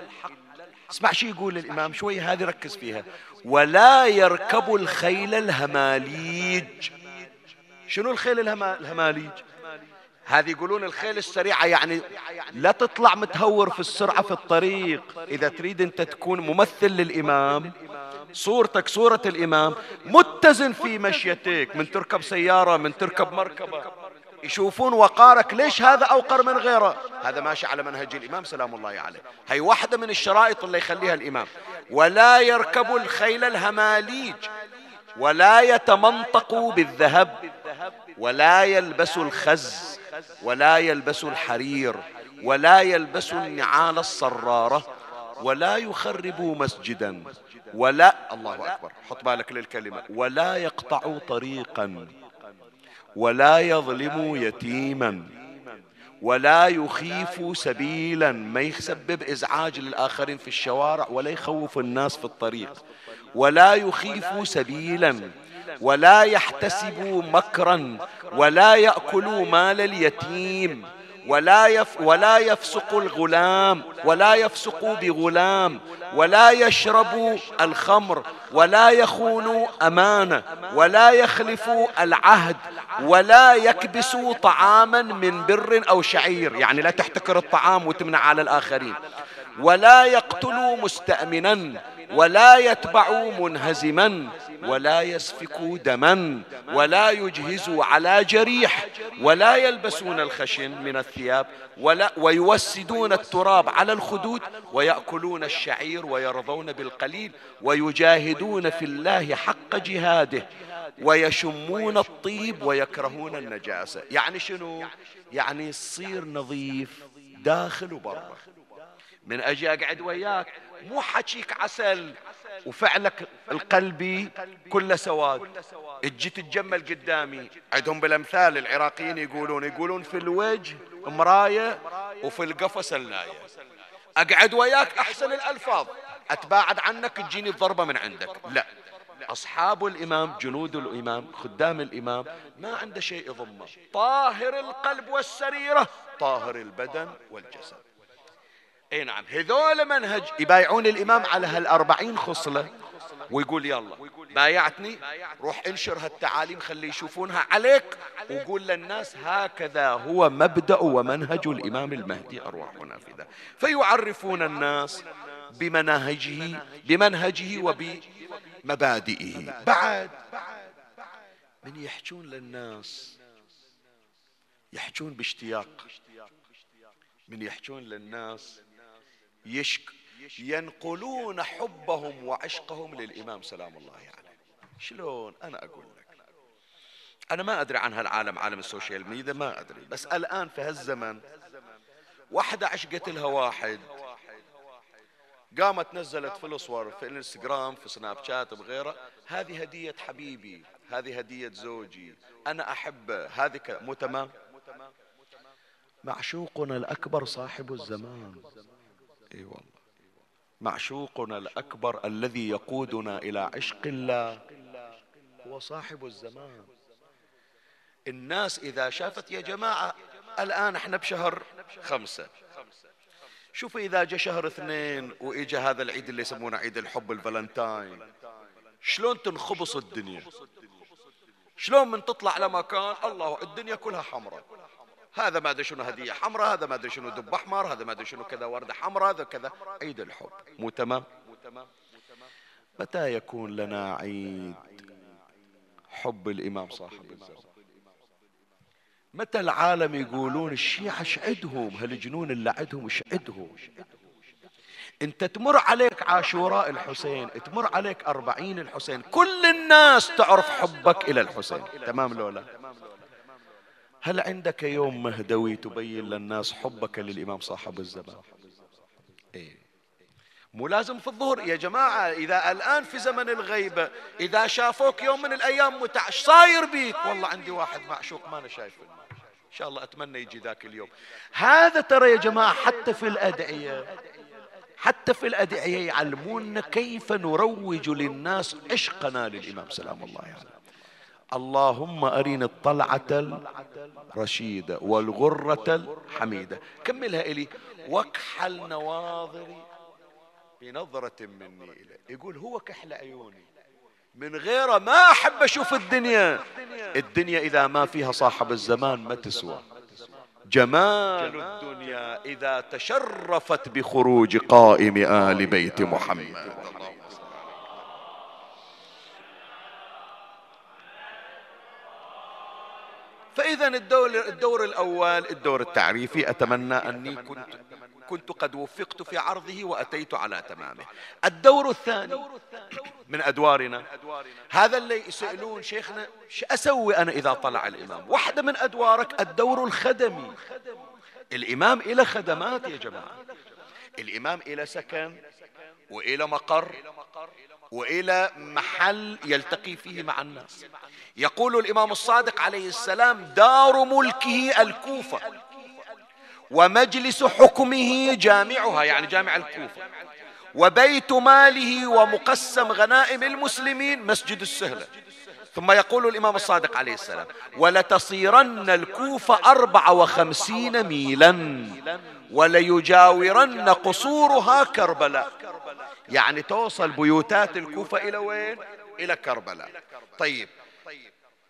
اسمع شو يقول الإمام شوي هذه ركز فيها. ولا يركبوا الخيل الهماليج. شنو الخيل الهماليج؟ هذه يقولون الخيل السريعة يعني لا تطلع متهور في السرعة في الطريق. إذا تريد أنت تكون ممثل للإمام صورتك صورة الإمام متزن في مشيتك من تركب سيارة من تركب مركبة. يشوفون وقارك ليش هذا أوقر من غيره. هذا ماشي على منهج الإمام سلام الله عليه. هي واحدة من الشرائط اللي يخليها الإمام. ولا يركب الخيل الهماليج ولا يتمنطق بالذهب ولا يلبس الخز. ولا يلبس الحرير ولا يلبس النعال الصرارة ولا يخرب مسجدا ولا الله أكبر. حط بالك للكلمة. ولا يقطع طريقا ولا يظلم يتيما ولا يخيف سبيلا. ما يسبب إزعاج للآخرين في الشوارع ولا يخوف الناس في الطريق. ولا يخيف سبيلا ولا يحتسب مكرا ولا ياكل مال اليتيم ولا يف ولا يفسق الغلام ولا يفسق بغلام ولا يشرب الخمر ولا يخون أمانة ولا يخلف العهد ولا يكبس طعاما من بر أو شعير. يعني لا تحتكر الطعام وتمنع على الآخرين. ولا يقتل مستأمنا ولا يتبع منهزما ولا يسفك دما ولا يجهز على جريح ولا يلبسون الخشن من الثياب ولا ويوسدون التراب على الخدود ويأكلون الشعير ويرضون بالقليل ويجاهدون في الله حق جهاده ويشمون الطيب ويكرهون النجاسة. يعني شنو؟ يعني يصير نظيف داخل وبرا من أجي أقعد وياك مو حكيك عسل. وفعلك القلبي كله سواد. تجي تتجمل قدامي. عندهم بالأمثال العراقيين يقولون يقولون في الوجه مراية وفي القفا سلاية أقعد وياك أحسن الألفاظ. أتباعد عنك تجيني الضربة من عندك. لا. أصحاب الإمام جنود الإمام خدام الإمام ما عنده شيء يضمه. طاهر القلب والسريرة. طاهر البدن والجسد. اي نعم. هذول منهج. يبايعون الإمام على هالأربعين خصلة ويقول يلا بايعتني روح انشر هالتعاليم خلي يشوفونها عليك وقول للناس هكذا هو مبدأ ومنهج الإمام المهدي أرواحنا في ذا فيعرفون الناس بمناهجه بمنهجه وبمبادئه. بعد من يحجون للناس يحجون باشتياق. من يحجون للناس يشك ينقلون حبهم وعشقهم للإمام سلام الله عليه. يعني. شلون؟ أنا أقول لك. أنا ما أدري عن هالعالم عالم ال social media ما أدري. بس الآن في هالزمن واحدة عشقت لها واحد. قامت نزلت في الصور في الإنستغرام في سناب شات بغيره هذه هدية حبيبي هذه هدية زوجي. أنا أحبه. هذه مو تمام معشوقنا الأكبر صاحب الزمان. إي والله. معشوقنا الأكبر الذي يقودنا إلى عشق الله هو صاحب الزمان. الناس إذا شافت يا جماعة الآن إحنا بشهر خمسة. شوفوا إذا جاء شهر اثنين وإجا هذا العيد اللي يسمونه عيد الحب الفالنتاين. شلون تنخبص الدنيا؟ شلون من تطلع لمكان الله الدنيا كلها حمراء. هذا ما أدري شنو هدية حمراء هذا ما أدري شنو دب أحمر هذا ما أدري شنو كذا وردة حمراء هذا كذا. عيد الحب. مو تمام؟ متى يكون لنا عيد؟ حب الإمام صاحب الزمان متى العالم يقولون الشيعة شعدهم؟ هالجنون اللي عندهم شعدهم أنت تمر عليك عاشوراء الحسين تمر عليك أربعين الحسين كل الناس تعرف حبك إلى الحسين. تمام لولا؟ هل عندك يوم مهدوي تبين للناس حبك للإمام صاحب الزمان؟ إيه. مو لازم في الظهر. يا جماعة إذا الآن في زمن الغيبة إذا شافوك يوم من الأيام متعش صاير بيك. والله عندي واحد معشوق ما أنا شايفه. إن شاء الله أتمنى يجي ذاك اليوم. هذا ترى يا جماعة حتى في الأدعية حتى في الأدعية يعلمونا كيف نروج للناس عشقنا للإمام. سلام الله عليه. يعني. اللهم أريني الطلعة الرشيدة والغرة الحميدة. كملها إلي. وكحل نواظري بنظرة مني إليه. يقول هو كحل عيوني من غيره ما أحب أشوف الدنيا. الدنيا إذا ما فيها صاحب الزمان ما تسوى. جمال الدنيا إذا تشرفت بخروج قائم آل بيت محمد. فإذا الدور, الدور الأول الدور التعريفي أتمنى أني كنت كنت قد وفقت في عرضه وأتيت على تمامه. الدور الثاني من أدوارنا. هذا اللي يسألون شيخنا شو أسوي أنا إذا طلع الإمام؟ واحدة من أدوارك الدور الخدمي. الإمام إلى خدمات يا جماعة. الإمام إلى سكن وإلى مقر. وإلى محل يلتقي فيه مع الناس. يقول الإمام الصادق عليه السلام دار ملكه الكوفة ومجلس حكمه جامعها يعني جامع الكوفة وبيت ماله ومقسم غنائم المسلمين مسجد السهلة. ثم يقول الإمام الصادق عليه السلام ولتصيرن الكوفة أربع وخمسين ميلا وليجاورن قصورها كربلاء. يعني توصل بيوتات الكوفة إلى وين؟ إلى كربلاء. طيب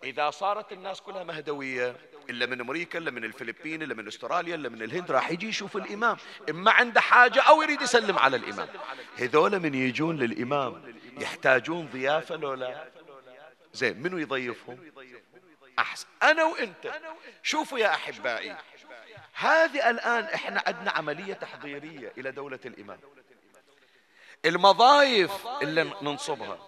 إذا صارت الناس كلها مهدوية إلا من أمريكا إلا من الفلبين إلا من أستراليا إلا من الهند راح يجي يشوف الإمام. إما عنده حاجة أو يريد يسلم على الإمام. هذول من يجون للإمام يحتاجون ضيافة لو لا؟ زين منو يضيفهم؟ أحسن. أنا وإنت. شوفوا يا أحبائي هذه الآن إحنا عندنا عملية تحضيرية إلى دولة الإمام. المضايف اللي ننصبها.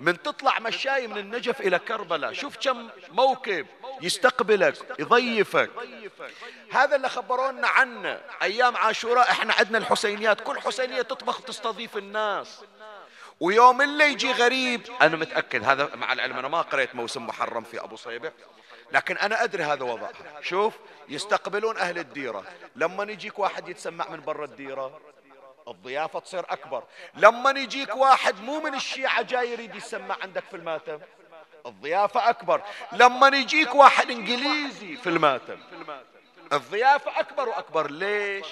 من تطلع مشاي من النجف إلى كربلاء. شوف كم موكب يستقبلك يضيفك. هذا اللي خبرونا عنه أيام عاشوراء. إحنا عندنا الحسينيات. كل حسينية تطبخ تستضيف الناس. ويوم اللي يجي غريب أنا متأكد هذا مع العلم أنا ما قريت موسم محرم في أبو صيبة لكن أنا أدري هذا وضعها. شوف يستقبلون أهل الديرة. لما يجيك واحد يتسمع من برا الديرة الضيافة تصير أكبر. لما يجيك واحد مو من الشيعة جاي يريد يسمع عندك في المأتم. الضيافة أكبر. لما يجيك واحد إنجليزي في المأتم. الضيافة أكبر وأكبر. ليش؟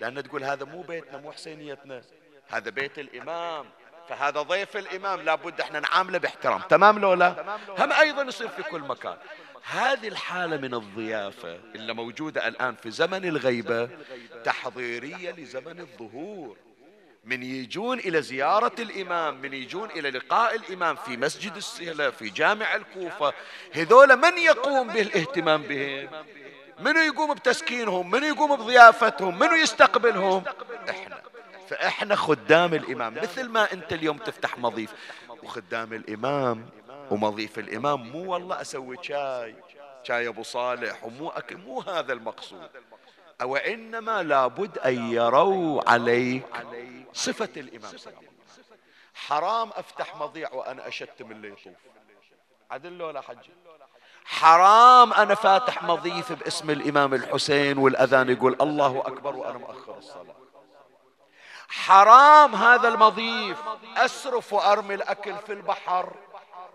لأن تقول هذا مو بيتنا مو حسينيتنا. هذا بيت الإمام. فهذا ضيف الإمام لابد إحنا نعامله باحترام. تمام لو لا؟ هم أيضا يصير في كل مكان. هذه الحالة من الضيافة اللي موجودة الآن في زمن الغيبة تحضيرية لزمن الظهور. من يجون إلى زيارة الإمام من يجون إلى لقاء الإمام في مسجد السهلة في جامع الكوفة. هذول من يقوم بالاهتمام بهم؟ منو يقوم بتسكينهم؟ منو يقوم بضيافتهم؟ منو يستقبلهم؟ إحنا. فإحنا خدام الإمام مثل ما أنت اليوم تفتح مضيف. وخدام الإمام ومضيف الإمام مو والله أسوي شاي شاي أبو صالح ومو أكل مو هذا المقصود. أو إنما لابد أن يروا عليك صفة الإمام. سلام حرام أفتح مضيع وأنا اشتم اللي يطوف. عدل ولا حجي حرام أنا فاتح مضيف باسم الإمام الحسين والأذان يقول الله أكبر وأنا مؤخر الصلاة. حرام هذا المضيف. أسرف وأرمي الأكل في البحر.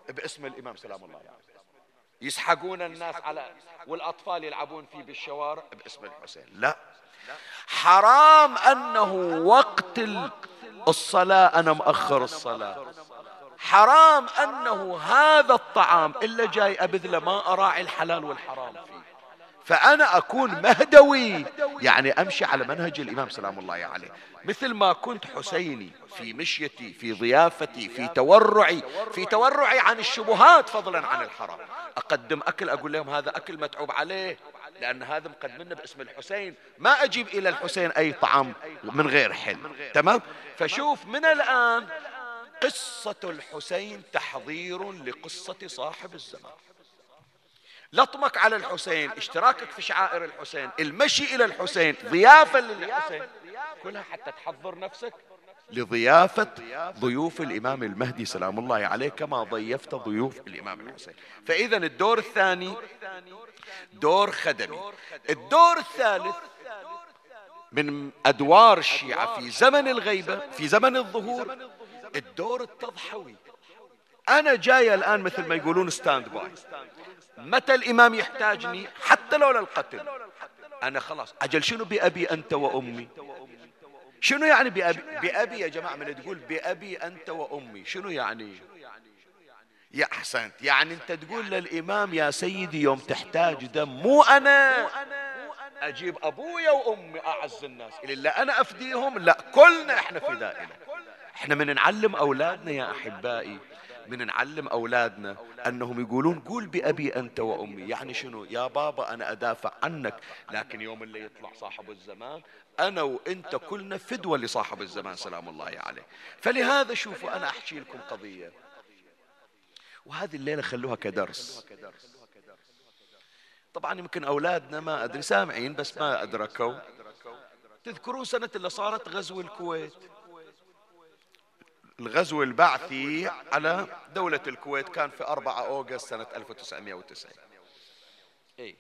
باسم الإمام سلام الله عليه يسحقون الناس على والأطفال يلعبون فيه بالشوارع باسم الحسين. لا. حرام أنه وقت الصلاة أنا مؤخر الصلاة. حرام أنه هذا الطعام إلا جاي أبذله ما أراعي الحلال والحرام فيه. فأنا أكون مهدوي. يعني أمشي على منهج الإمام سلام الله عليه. مثل ما كنت حسيني في مشيتي في ضيافتي في تورعي. في تورعي. عن الشبهات فضلا عن الحرام. أقدم أكل أقول لهم هذا أكل متعوب عليه لأن هذا مقدمنا باسم الحسين. ما أجيب إلى الحسين أي طعام من غير حل تمام؟ فشوف من الآن قصة الحسين تحضير لقصة صاحب الزمان. لطمك على الحسين اشتراكك في شعائر الحسين المشي إلى الحسين ضيافة للحسين. كلها حتى تحضر نفسك. لضيافة ضيوف الإمام المهدي سلام الله عليه كما ضيفت ضيوف الإمام الحسين. فإذا الدور الثاني دور خدمي. الدور الثالث من أدوار الشيعة في زمن الغيبة في زمن الظهور الدور التضحوي. أنا جاي الآن مثل ما يقولون standby متى الإمام يحتاجني؟ حتى لو للقتل. أنا خلاص. أجل شنو بأبي أنت وأمي؟ شنو يعني بأبي, بأبي يا جماعة من تقول بأبي أنت وأمي. شنو يعني؟ يا أحسنت. يعني أنت تقول للإمام يا سيدي يوم تحتاج دم مو أنا. أجيب أبويا وأمي أعز الناس. إلا أنا أفديهم لا كلنا إحنا فدائنا إحنا من نعلم أولادنا يا أحبائي. من نعلم أولادنا أنهم يقولون قول بأبي أنت وأمي. يعني شنو؟ يا بابا أنا أدافع عنك. لكن يوم اللي يطلع صاحب الزمان أنا وأنت كلنا فدوة لصاحب الزمان سلام الله عليه. فلهذا شوفوا أنا أحكي لكم قضية. وهذه الليلة خلوها كدرس. طبعا يمكن أولادنا ما أدري سامعين بس ما أدركوا. تذكرون سنة اللي صارت غزو الكويت. الغزو البعثي على دولة الكويت كان في 4 أوغست سنة 1990 إيه؟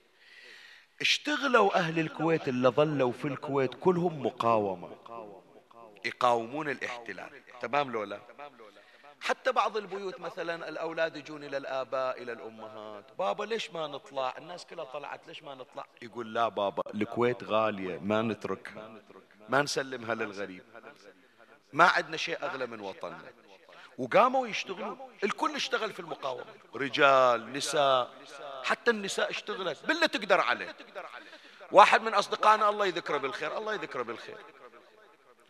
اشتغلوا أهل الكويت اللي ظلوا في الكويت كلهم مقاومة. يقاومون الاحتلال. تمام لولا حتى بعض البيوت مثلا الأولاد يجون إلى الآباء إلى الأمهات. بابا ليش ما نطلع؟ الناس كلها طلعت ليش ما نطلع؟ يقول لا بابا الكويت غالية ما نتركها ما نسلمها للغريب. ما عندنا شيء أغلى من وطننا. وقاموا يشتغلوا. الكل اشتغل في المقاومة. رجال نساء حتى النساء اشتغلت بالله تقدر عليه. واحد من أصدقائنا الله يذكره بالخير الله يذكره بالخير.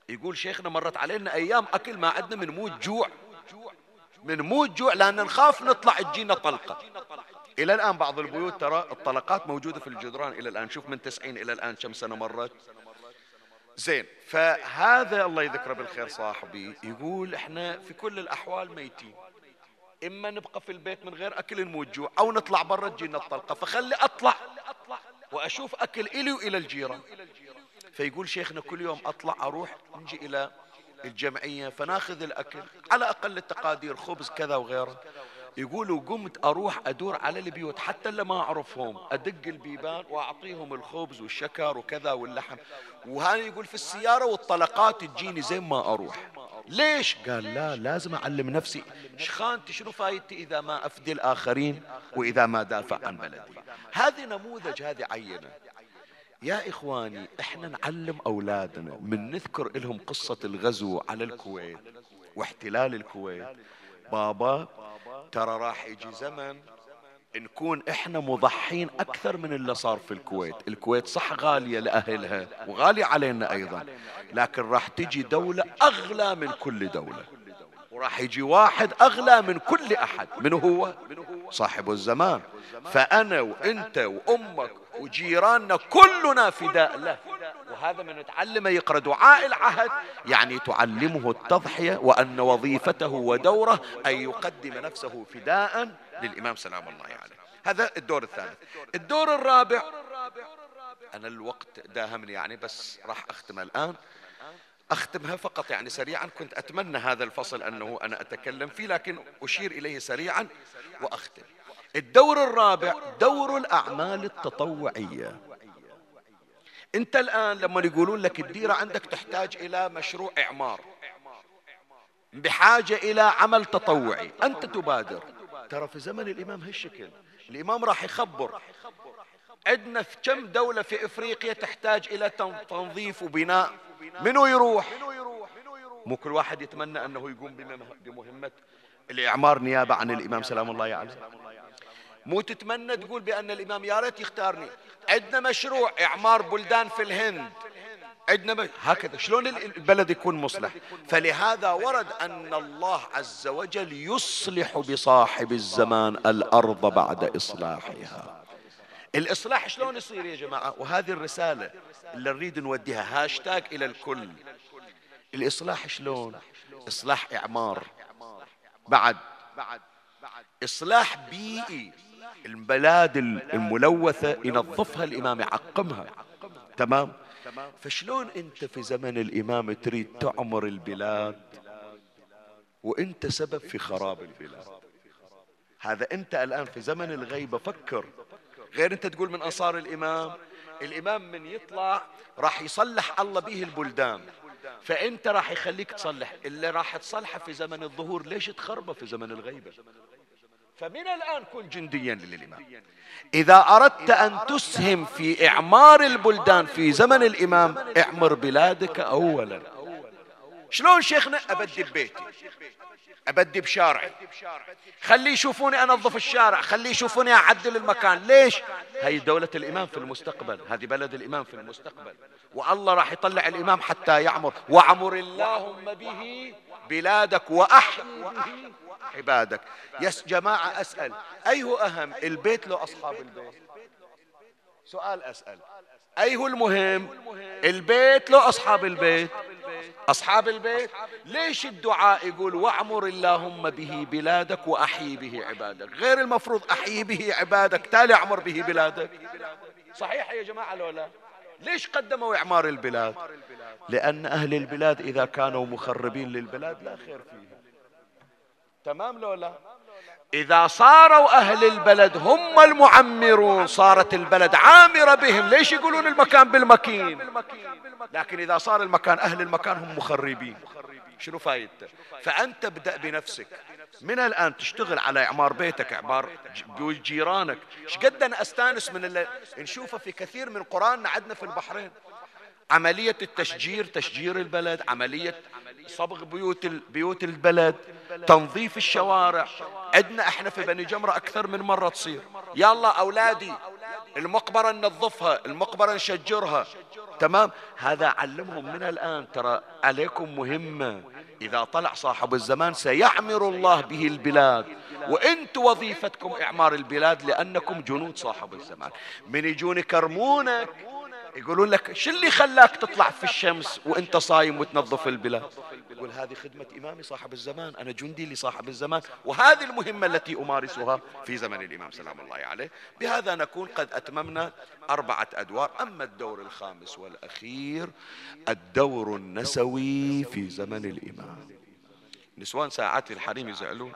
يقول شيخنا مرت علينا أيام أكل ما عندنا من موت جوع. من موت جوع لأن نخاف نطلع تجينا طلقة. إلى الآن بعض البيوت ترى الطلقات موجودة في الجدران. إلى الآن شوف من تسعين إلى الآن كم سنة مرت. زين فهذا الله يذكره بالخير صاحبي يقول إحنا في كل الأحوال ميتين. إما نبقى في البيت من غير أكل نموت جوع أو نطلع برا تجينا الطلقة فخلي أطلع وأشوف أكل إلي وإلى الجيران. فيقول شيخنا كل يوم أطلع أروح نجي إلى الجمعية فناخذ الأكل على أقل التقادير خبز كذا وغيره. يقولوا قمت أروح أدور على البيوت حتى اللي ما أعرفهم. أدق البيبان وأعطيهم الخبز والشكر وكذا واللحم. وهذا يقول في السيارة والطلقات تجيني زين ما أروح. ليش؟ قال لا لازم أعلم نفسي. شخانتي شنو فايدتي إذا ما أفدي الآخرين وإذا ما دافع عن بلدي؟ هذه نموذج هذه عينة. يا إخواني إحنا نعلم أولادنا من نذكر لهم قصة الغزو على الكويت واحتلال الكويت. بابا ترى راح يجي زمن نكون إحنا مضحين أكثر من اللي صار في الكويت. الكويت صح غالية لأهلها وغالية علينا أيضا لكن راح تجي دولة أغلى من كل دولة. وراح يجي واحد أغلى من كل أحد. من هو؟ صاحب الزمان. فأنا وأنت وأمك وجيراننا كلنا فداء له. وهذا من نتعلمه يقرأ دعاء العهد يعني تعلمه التضحية وأن وظيفته ودوره أن يقدم نفسه فداء للإمام سلام الله عليه. يعني. هذا الدور الثالث. الدور الرابع أنا الوقت داهمني يعني بس راح أختم الآن. أختمها فقط يعني سريعا كنت أتمنى هذا الفصل أنه أنا أتكلم فيه لكن أشير إليه سريعا وأختم. الدور الرابع دور الأعمال التطوعية. أنت الآن لما يقولون لك الديرة عندك تحتاج إلى مشروع إعمار. بحاجة إلى عمل تطوعي. أنت تبادر. ترى في زمن الإمام هالشكل. الإمام راح يخبر. عندنا في كم دولة في إفريقيا تحتاج إلى تنظيف وبناء؟ منو يروح؟ مو كل واحد يتمنى أنه يقوم بمهمة الإعمار نيابة عن الإمام سلام الله عليه. مو تتمنى تقول بأن الإمام يا ريت يختارني. عندنا مشروع إعمار بلدان في الهند. عندنا هكذا. شلون البلد يكون مصلح؟ فلهذا ورد أن الله عز وجل يصلح بصاحب الزمان الأرض بعد إصلاحها. الإصلاح شلون يصير يا جماعة؟ وهذه الرسالة اللي نريد نوديها هاشتاج إلى الكل. الإصلاح شلون؟ إصلاح إعمار. بعد. إصلاح بيئي. البلاد الملوثة ينظفها الإمام يعقمها. تمام؟ فشلون أنت في زمن الإمام تريد تعمر البلاد؟ وأنت سبب في خراب البلاد. هذا أنت الآن في زمن الغيبة. فكر. غير أنت تقول من أنصار الإمام الإمام من يطلع راح يصلح الله به البلدان. فأنت راح يخليك تصلح. اللي راح تصلحه في زمن الظهور ليش تخربه في زمن الغيبة؟ فمن الآن كن جنديا للإمام. إذا أردت أن تسهم في إعمار البلدان في زمن الإمام إعمر بلادك أولا. شلون شيخنا أبدي ببيتي؟ أبدي بشارعي خلي يشوفوني أنظف الشارع. خلي يشوفوني أعدل المكان. ليش؟ هي دولة الإمام في المستقبل. هذه بلد الإمام في المستقبل. والله راح يطلع الإمام حتى يعمر. وعمر اللهم به بلادك وأحيي عبادك. يس جماعة أسأل. أيه أهم؟ البيت لو أصحاب البيت سؤال أسأل. أيه المهم؟ البيت لو أصحاب البيت؟ أصحاب البيت ليش الدعاء يقول واعمر اللهم به بلادك وأحيي به عبادك؟ غير المفروض أحيي به عبادك تالي أعمر به بلادك. صحيح يا جماعة لو لا؟ ليش قدموا إعمار البلاد؟ لأن أهل البلاد إذا كانوا مخربين للبلاد لا خير فيها تمام لو لا؟ إذا صاروا أهل البلد هم المعمرون صارت البلد عامرة بهم. ليش يقولون المكان بالمكين؟ لكن إذا صار المكان أهل المكان هم مخربين. شنو فايدته؟ فأنت ابدأ بنفسك. من الآن تشتغل على إعمار بيتك إعمار بيوت جيرانك. إيش قد أنا أستانس من اللي نشوفه في كثير من قرآننا عندنا في البحرين. عملية التشجير تشجير البلد عملية صبغ بيوت بيوت البلد تنظيف الشوارع. عندنا إحنا في بني جمرة أكثر من مرة تصير. يلا أولادي المقبرة ننظفها المقبرة نشجرها. تمام؟ هذا علمهم من الآن. ترى عليكم مهمة. إذا طلع صاحب الزمان سيعمر الله به البلاد. وانت وظيفتكم إعمار البلاد لأنكم جنود صاحب الزمان. من يجون يكرمونك يقولون لك شو اللي خلاك تطلع في الشمس وانت صايم وتنظف البلاد؟ يقول هذه خدمة إمامي صاحب الزمان أنا جندي لصاحب الزمان وهذه المهمة التي أمارسها في زمن الإمام سلام الله عليه. بهذا نكون قد أتممنا أربعة أدوار. أما الدور الخامس والأخير الدور النسوي في زمن الإمام. نسوان ساعات الحريم يزعلون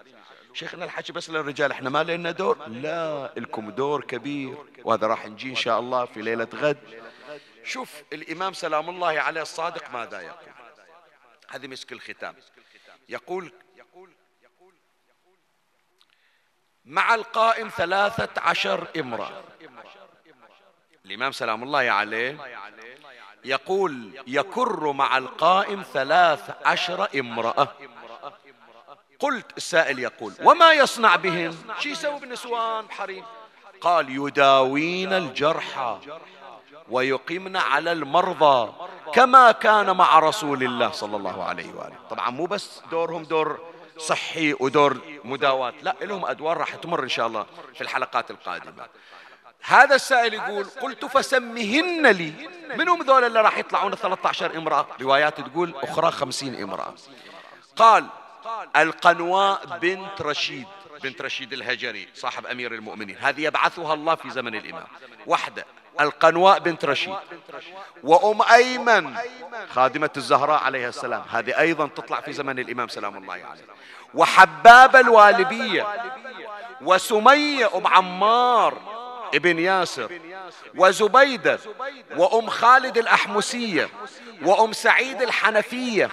شيخنا الحكي بس للرجال إحنا ما لنا دور؟ لا لكم دور كبير وهذا راح نجي إن شاء الله في ليلة غد. شوف الإمام سلام الله عليه الصادق ماذا يقول. هذه مسك الختام. يقول مع القائم ثلاثة عشر امرأة. الإمام سلام الله عليه يقول يكر مع القائم ثلاث عشر امرأة. قلت السائل يقول وما يصنع بهم؟ شي يسوي بالنسوان بحريم. قال يداوين الجرحى. ويقيمن على المرضى كما كان مع رسول الله صلى الله عليه وآله. طبعا مو بس دورهم دور صحي ودور مداواة لا لهم أدوار راح تمر إن شاء الله في الحلقات القادمة. هذا السائل يقول قلت فسمهن لي. منهم ذول اللي راح يطلعون 13 امرأة؟ روايات تقول أخرى 50 امرأة. قال القنواء بنت رشيد بنت رشيد الهجري صاحب أمير المؤمنين. هذه يبعثها الله في زمن الإمام. واحدة. القنواء بنت رشيد. وأم أيمن خادمة الزهراء عليها السلام. هذه أيضا تطلع في زمن الإمام سلام الله عليه. يعني. وحباب الوالبية وسمية أم عمار ابن ياسر وزبيدة وأم خالد الأحمسية وأم سعيد الحنفية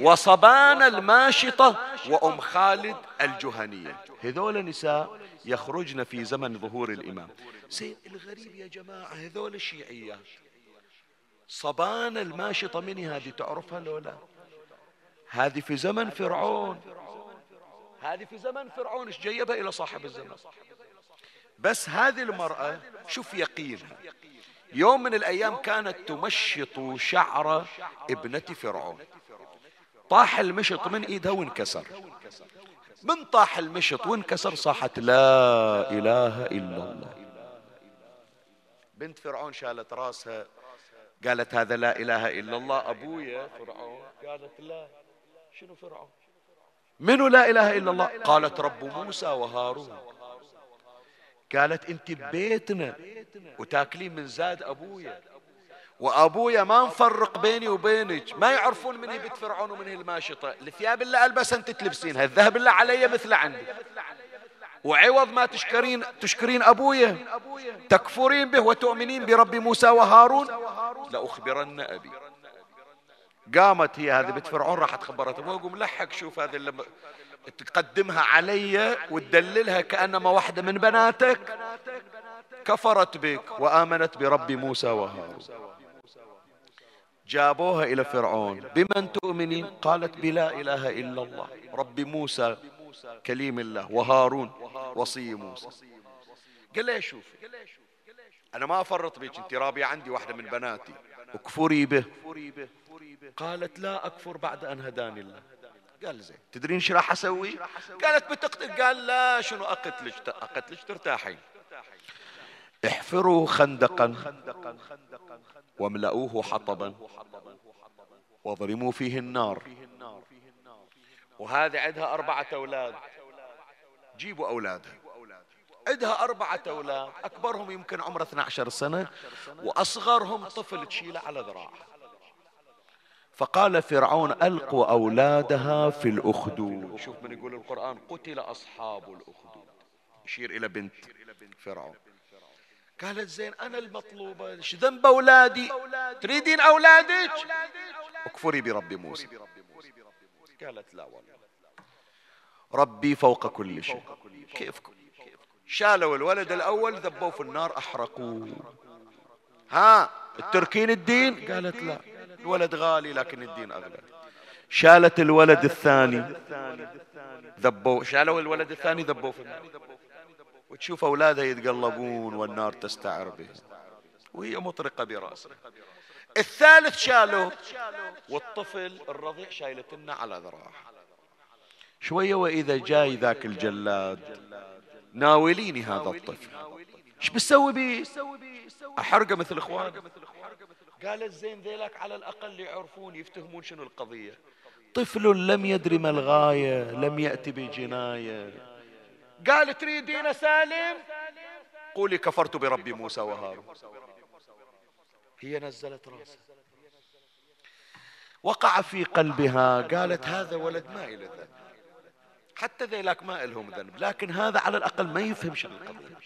وصبان الماشطة وأم خالد الجهنية. هذول نساء يخرجن في زمن ظهور الإمام. زين الغريب يا جماعة هذول الشيعيات صبان الماشطة من هذه تعرفها لو لا؟ هذه في زمن فرعون. هذه في زمن فرعون إيش جيبها إلى صاحب الزمن؟ بس هذه المرأة شوف يقينها. يوم من الأيام كانت تمشط شعر ابنة فرعون. طاح المشط من إيدها وانكسر. من طاح المشط وانكسر صاحت لا إله إلا الله. بنت فرعون شالت راسها قالت هذا لا إله إلا الله. أبويا فرعون قالت لا. شنو فرعون؟ منو لا إله إلا الله؟ قالت رب موسى وهارون. قالت انت ببيتنا وتاكلين من زاد أبويا. وأبويا ما نفرق بيني وبينك. ما يعرفون من هي بنت فرعون ومن هي الماشطة. الثياب اللي البسها أنت تلبسينها الذهب اللي علي مثل عندي. وعوض ما تشكرين تشكرين أبويا. تكفرين به وتؤمنين برب موسى وهارون. لأخبرن أبي. قامت هي هذه بنت فرعون راحت خبرت ابوها قوم لحق شوف هذه اللي تقدمها علي وتدللها كأنما واحدة من بناتك. كفرت بك وآمنت برب موسى وهارون. جابوها إلى فرعون. بمن تؤمنين قالت بلا إله إلا الله. رب موسى كليم الله. وهارون وصي موسى. قال لها شوف أنا ما أفرط بك أنت رابية عندي واحدة من بناتي. اكفري به. قالت لا أكفر بعد أن هداني الله. قال زين تدرين شو راح أسوي؟ قالت بتقتل. قال لا شنو أقتلك؟ أقتلك ترتاحين. احفروا خندقا. واملؤوه حطبا واضرموا فيه النار. وهذه عندها أربعة أولاد. جيبوا أولادها عندها أربعة أولاد. أكبرهم يمكن عمره 12 سنة وأصغرهم طفل تشيله على ذراعه فقال فرعون ألقوا أولادها في الأخدود. شوف من يقول القرآن قتل أصحاب الأخدود. يشير إلى بنت فرعون. قالت زين أنا المطلوبة إيش ذنب أولادي؟ تريدين أولادك؟ اكفري برب موسى. قالت لا والله. ربي فوق كل شيء. كيفكم؟ شالوا الولد الأول ذبوه في النار أحرقوه. ها التركين الدين؟ قالت لا. الولد غالي لكن الدين أغلى. شالت الولد الثاني. ذبوه. شالوا الولد الثاني ذبوه في النار. وتشوف أولادها يتقلبون والنار تستعر به. وهي مطرقة برأسها الثالث شالوه والطفل الرضيع شايلتنا على ذراعه. شوية وإذا جاي ذاك الجلاد ناوليني هذا الطفل. إيش بتسوي بيه؟ أحرقه مثل إخوانه. قالت زين ذيلك على الأقل يعرفون يفتهمون شنو القضية. طفل لم يدري ما الغاية لم يأتي بجناية. قال تريدين سالم؟ قولي كفرت برب موسى وهارون. هي نزلت راسها. وقع في قلبها قالت هذا ولد ما إلى ذنب. حتى ذيلاك ما إلهم ذنب لكن هذا على الأقل ما يفهم شنو القضية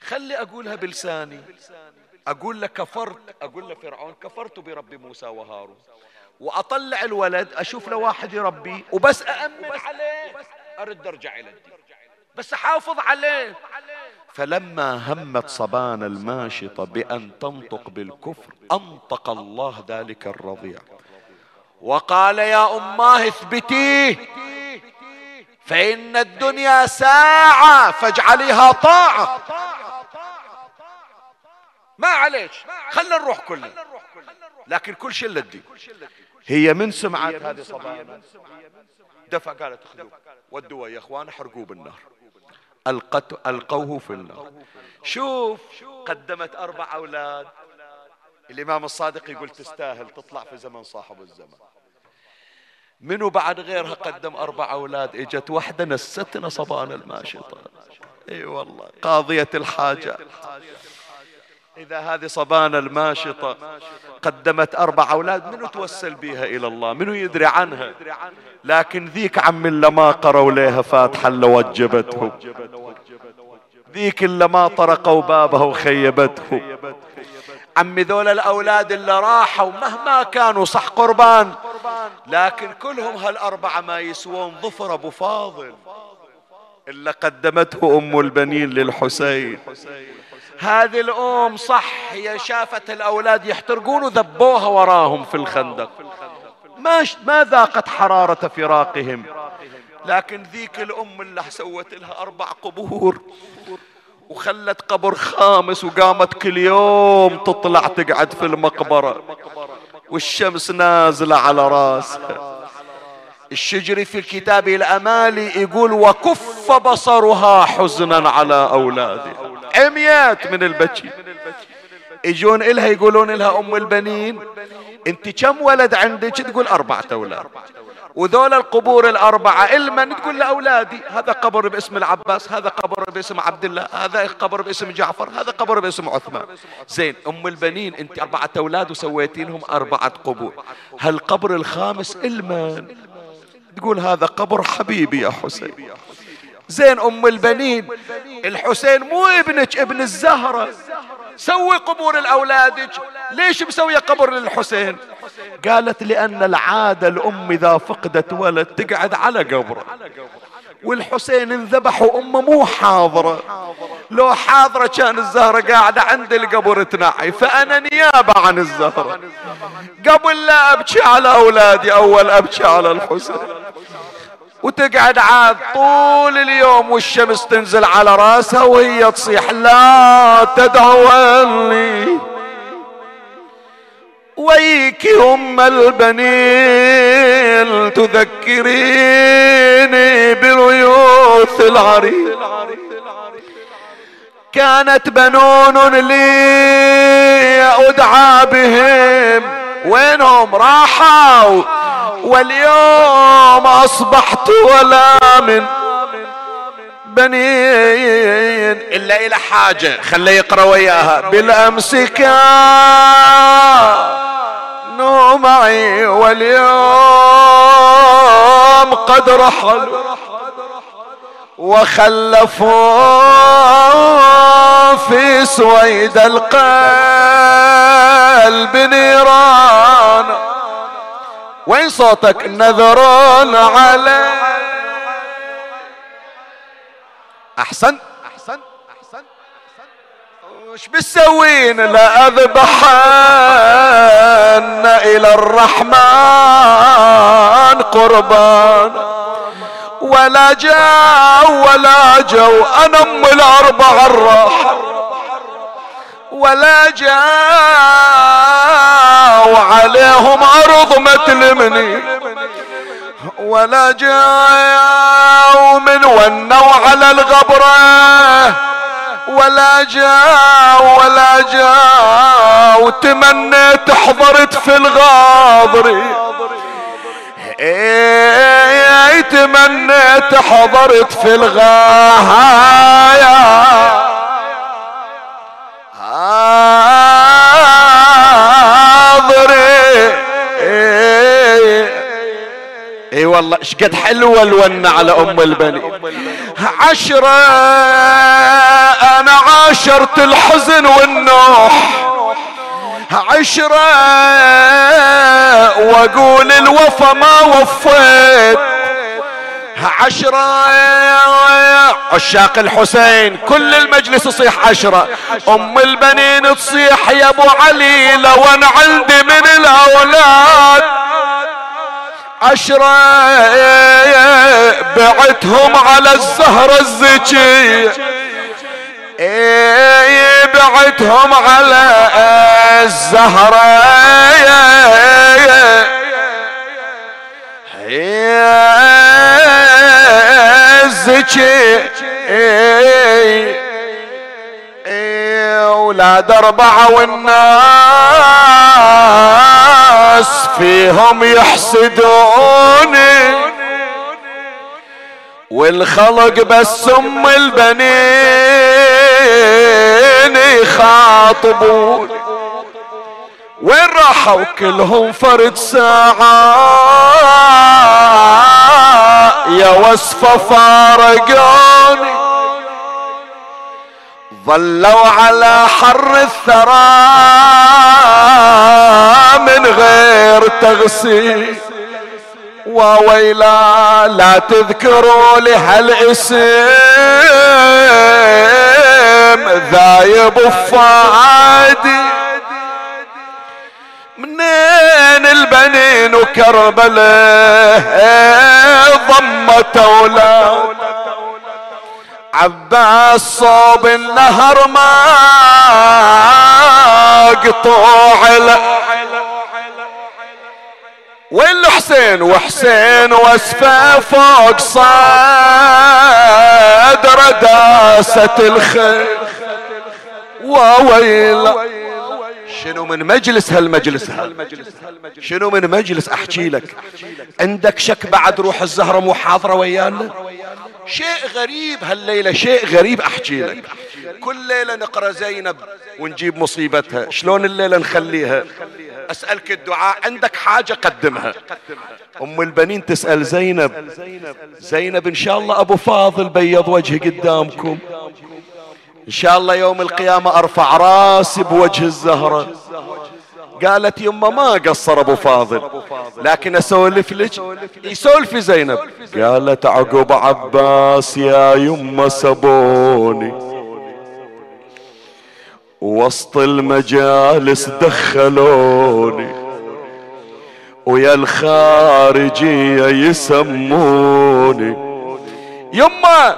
خلي أقولها بلساني. أقول له كفرت أقول له فرعون كفرت برب موسى وهارون. وأطلع الولد أشوف له واحد يربيه وبس أأمن عليه. أرد أرجع إلى الدين. بس حافظ عليه. فلما همت صبان الماشطة بأن تنطق بالكفر أنطق الله ذلك الرضيع. وقال يا أماه اثبتيه فإن الدنيا ساعة فاجعليها طاعة. ما عليك خلنا نروح كلنا. لكن كل شيء للدين هي من سمعت هذه صبايا دفع قالت خذوه ودوه يا إخوان احرقوه بالنار. ألقت ألقوه في النار. شوف قدمت أربع أولاد. الإمام الصادق يقول تستاهل تطلع في زمن صاحب الزمن منو بعد غيرها قدم أربع أولاد؟ إجت واحدة نستنا صبان الماشطة إي والله قاضية الحاجة. إذا هذه صبان الماشطة قدمت أربع أولاد منو توسل بها إلى الله؟ منو يدري عنها؟ لكن ذيك عم اللي ما قروا لها فاتحة اللي وجبتهم ذيك اللي ما طرقوا بابها وخيبتهم عمي ذول الأولاد اللي راحوا مهما كانوا صح قربان لكن كلهم هالأربعة ما يسوون ظفر أبو فاضل. إلا قدمته أم البنين للحسين. هذه الأم صح هي شافت الأولاد يحترقون وذبوها وراهم في الخندق. ما, ما ذاقت حرارة فراقهم. لكن ذيك الأم اللي سوت لها أربع قبور وخلت قبر خامس وقامت كل يوم تطلع تقعد في المقبرة. والشمس نازلة على راسها. الشجري في الكتاب الأمالي يقول وكف بصرها حزنا على أولادها. عميات من البكي. يجون إلها يقولون لها أم البنين. أنت كم ولد عندك؟ تقول أربعة أولاد. وذول القبور الأربعة المن تقول لأولادي هذا قبر باسم العباس هذا قبر باسم عبد الله هذا قبر باسم جعفر هذا قبر باسم عثمان. زين أم البنين أنت أربعة أولاد وسويتين لهم أربعة قبور. هالقبر الخامس المن تقول هذا قبر حبيبي يا حسين. زين أم البنين. الحسين مو ابنك ابن الزهرة. سوي قبور الأولادك. ليش مسوية قبر للحسين؟ قالت لأن العادة الأم إذا فقدت ولد تقعد على قبره. والحسين انذبح وأمه مو حاضرة. لو حاضرة كان الزهرة قاعدة عند القبر تنعي فأنا نيابة عن الزهرة. قبل لا أبكي على أولادي أول أبكي على الحسين. وتقعد عاد طول اليوم والشمس تنزل على راسها وهي تصيح لا تدعوني ويك أم البنين تذكريني بريوث العريق كانت بنون لي أدعى بهم وينهم راحوا واليوم أصبحت ولا من بنين. إلا إلى حاجة خليه يقرأ وياها. بالأمس كانوا معي واليوم قد رحلوا وخلفوا في سويد القلب نيران. وين صوتك؟ نذرون علي. أحسن؟ احسن احسن وش بتسوين؟ لا أذبحن إلى الرحمن قربان. ولا جاء ولا جو أنا أم الأربع الراحة ولا جاء وعليهم ارض متلمني ولا جاء من ونوا على الغبرة. ولا جاء ولا جاء وتمنيت حضرت في الغاضري إيه تمنيت حضرت في الغاية. والله إيش قد حلوة الونة على أم البني. عشرة أنا عاشرت الحزن والنوح. عشرة وأقول الوفا ما وفيت. عشرة عشاق الحسين كل المجلس يصيح عشرة. أم البنين تصيح يا أبو علي لو أنا عندي من الأولاد. عشرة بعتهم على الزهرة الزكية بعتهم على الزهرة الزكية أولاد اربعة والناس فيهم يحسدوني والخلق بس أم البنين يخاطبون. وين راحوا؟ كلهم فرد ساعة. يا وصفة فارقوني ظلوا على حر الثرى من غير تغسيل. وويلا لا تذكروا لي هالاسم ذايب فادي منين البنين وكربلاء ضمت أولاد عباس صوب النهر ما قطوع وين الحسين وحسين واسفة فوق صدر داسة الخير وويل شنو من مجلس هالمجلس شنو من مجلس؟ أحكي لك. عندك شك بعد روح الزهرة مو حاضرة ويانا؟ شيء غريب هالليلة شيء غريب أحكي لك. كل ليلة نقرأ زينب ونجيب مصيبتها. شلون الليلة نخليها؟ أسألك الدعاء. عندك حاجة قدمها. أم البنين تسأل زينب. زينب إن شاء الله أبو فاضل بيض وجهي قدامكم. إن شاء الله يوم القيامة أرفع راسي بوجه الزهرة. قالت يما ما قصر أبو فاضل. لكن أسولف لك؟ يسولف زينب. قالت عقب عباس يا يما سبوني. وسط المجالس دخلوني. ويا الخارجية يسموني. يما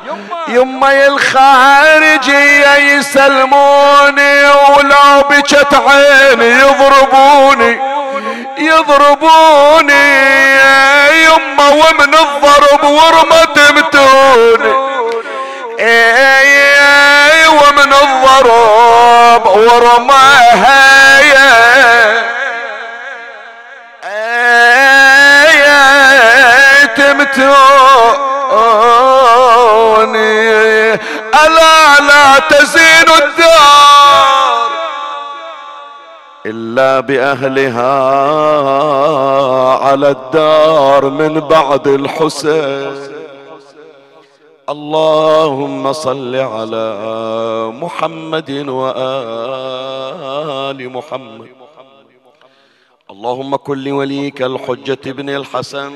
يما الخارجية يسلموني ولو بجت عيني يضربوني يضربوني يما ومن الضرب ورمة متوني. ومن الضرب ورماها تمتوني ألا لا تزين الدار إلا بأهلها على الدار من بعد الحسين. اللهم صل على محمد وآل محمد. اللهم كن لوليك الحجة ابن الحسن.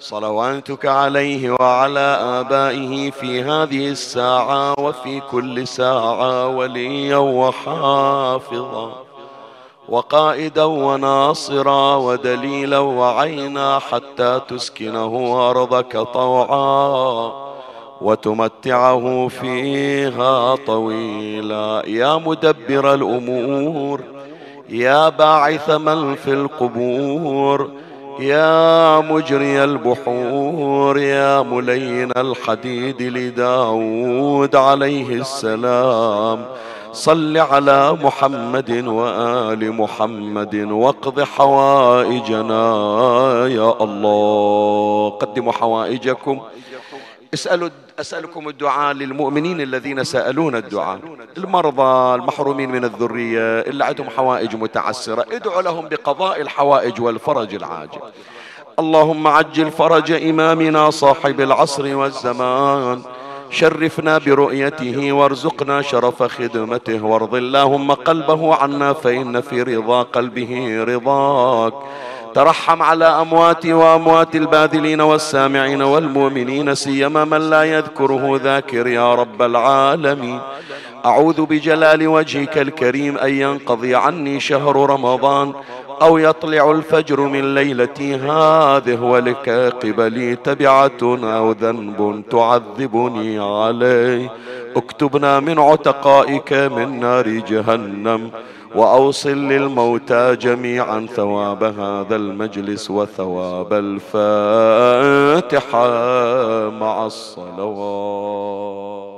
صلواتك عليه وعلى آبائه في هذه الساعة وفي كل ساعة وليا وحافظا. وقائدا وناصرا ودليلا وعينا حتى تسكنه أرضك طوعا. وتمتعه فيها طويلا. يا مدبر الأمور. يا باعث من في القبور يا مجري البحور يا ملين الحديد لداود عليه السلام. صل على محمد وآل محمد واقض حوائجنا يا الله. قدموا حوائجكم. اسألوا أسألكم الدعاء للمؤمنين الذين سألون الدعاء. المرضى المحرومين من الذرية اللي عندهم حوائج متعسرة ادعوا لهم بقضاء الحوائج والفرج العاجل. اللهم عجل فرج إمامنا صاحب العصر والزمان. شرفنا برؤيته وارزقنا شرف خدمته. وارض اللهم قلبه عنا فإن في رضا قلبه رضاك. ترحم على أموات وأموات الباذلين والسامعين والمؤمنين سيما من لا يذكره ذاكر يا رب العالمين. أعوذ بجلال وجهك الكريم أن ينقضي عني شهر رمضان أو يطلع الفجر من ليلتي هذه ولك قبلي تبعة أو ذنب تعذبني عليه. اكتبنا من عتقائك من نار جهنم. وأوصل للموتى جميعا ثواب هذا المجلس وثواب الفاتحة مع الصلوات.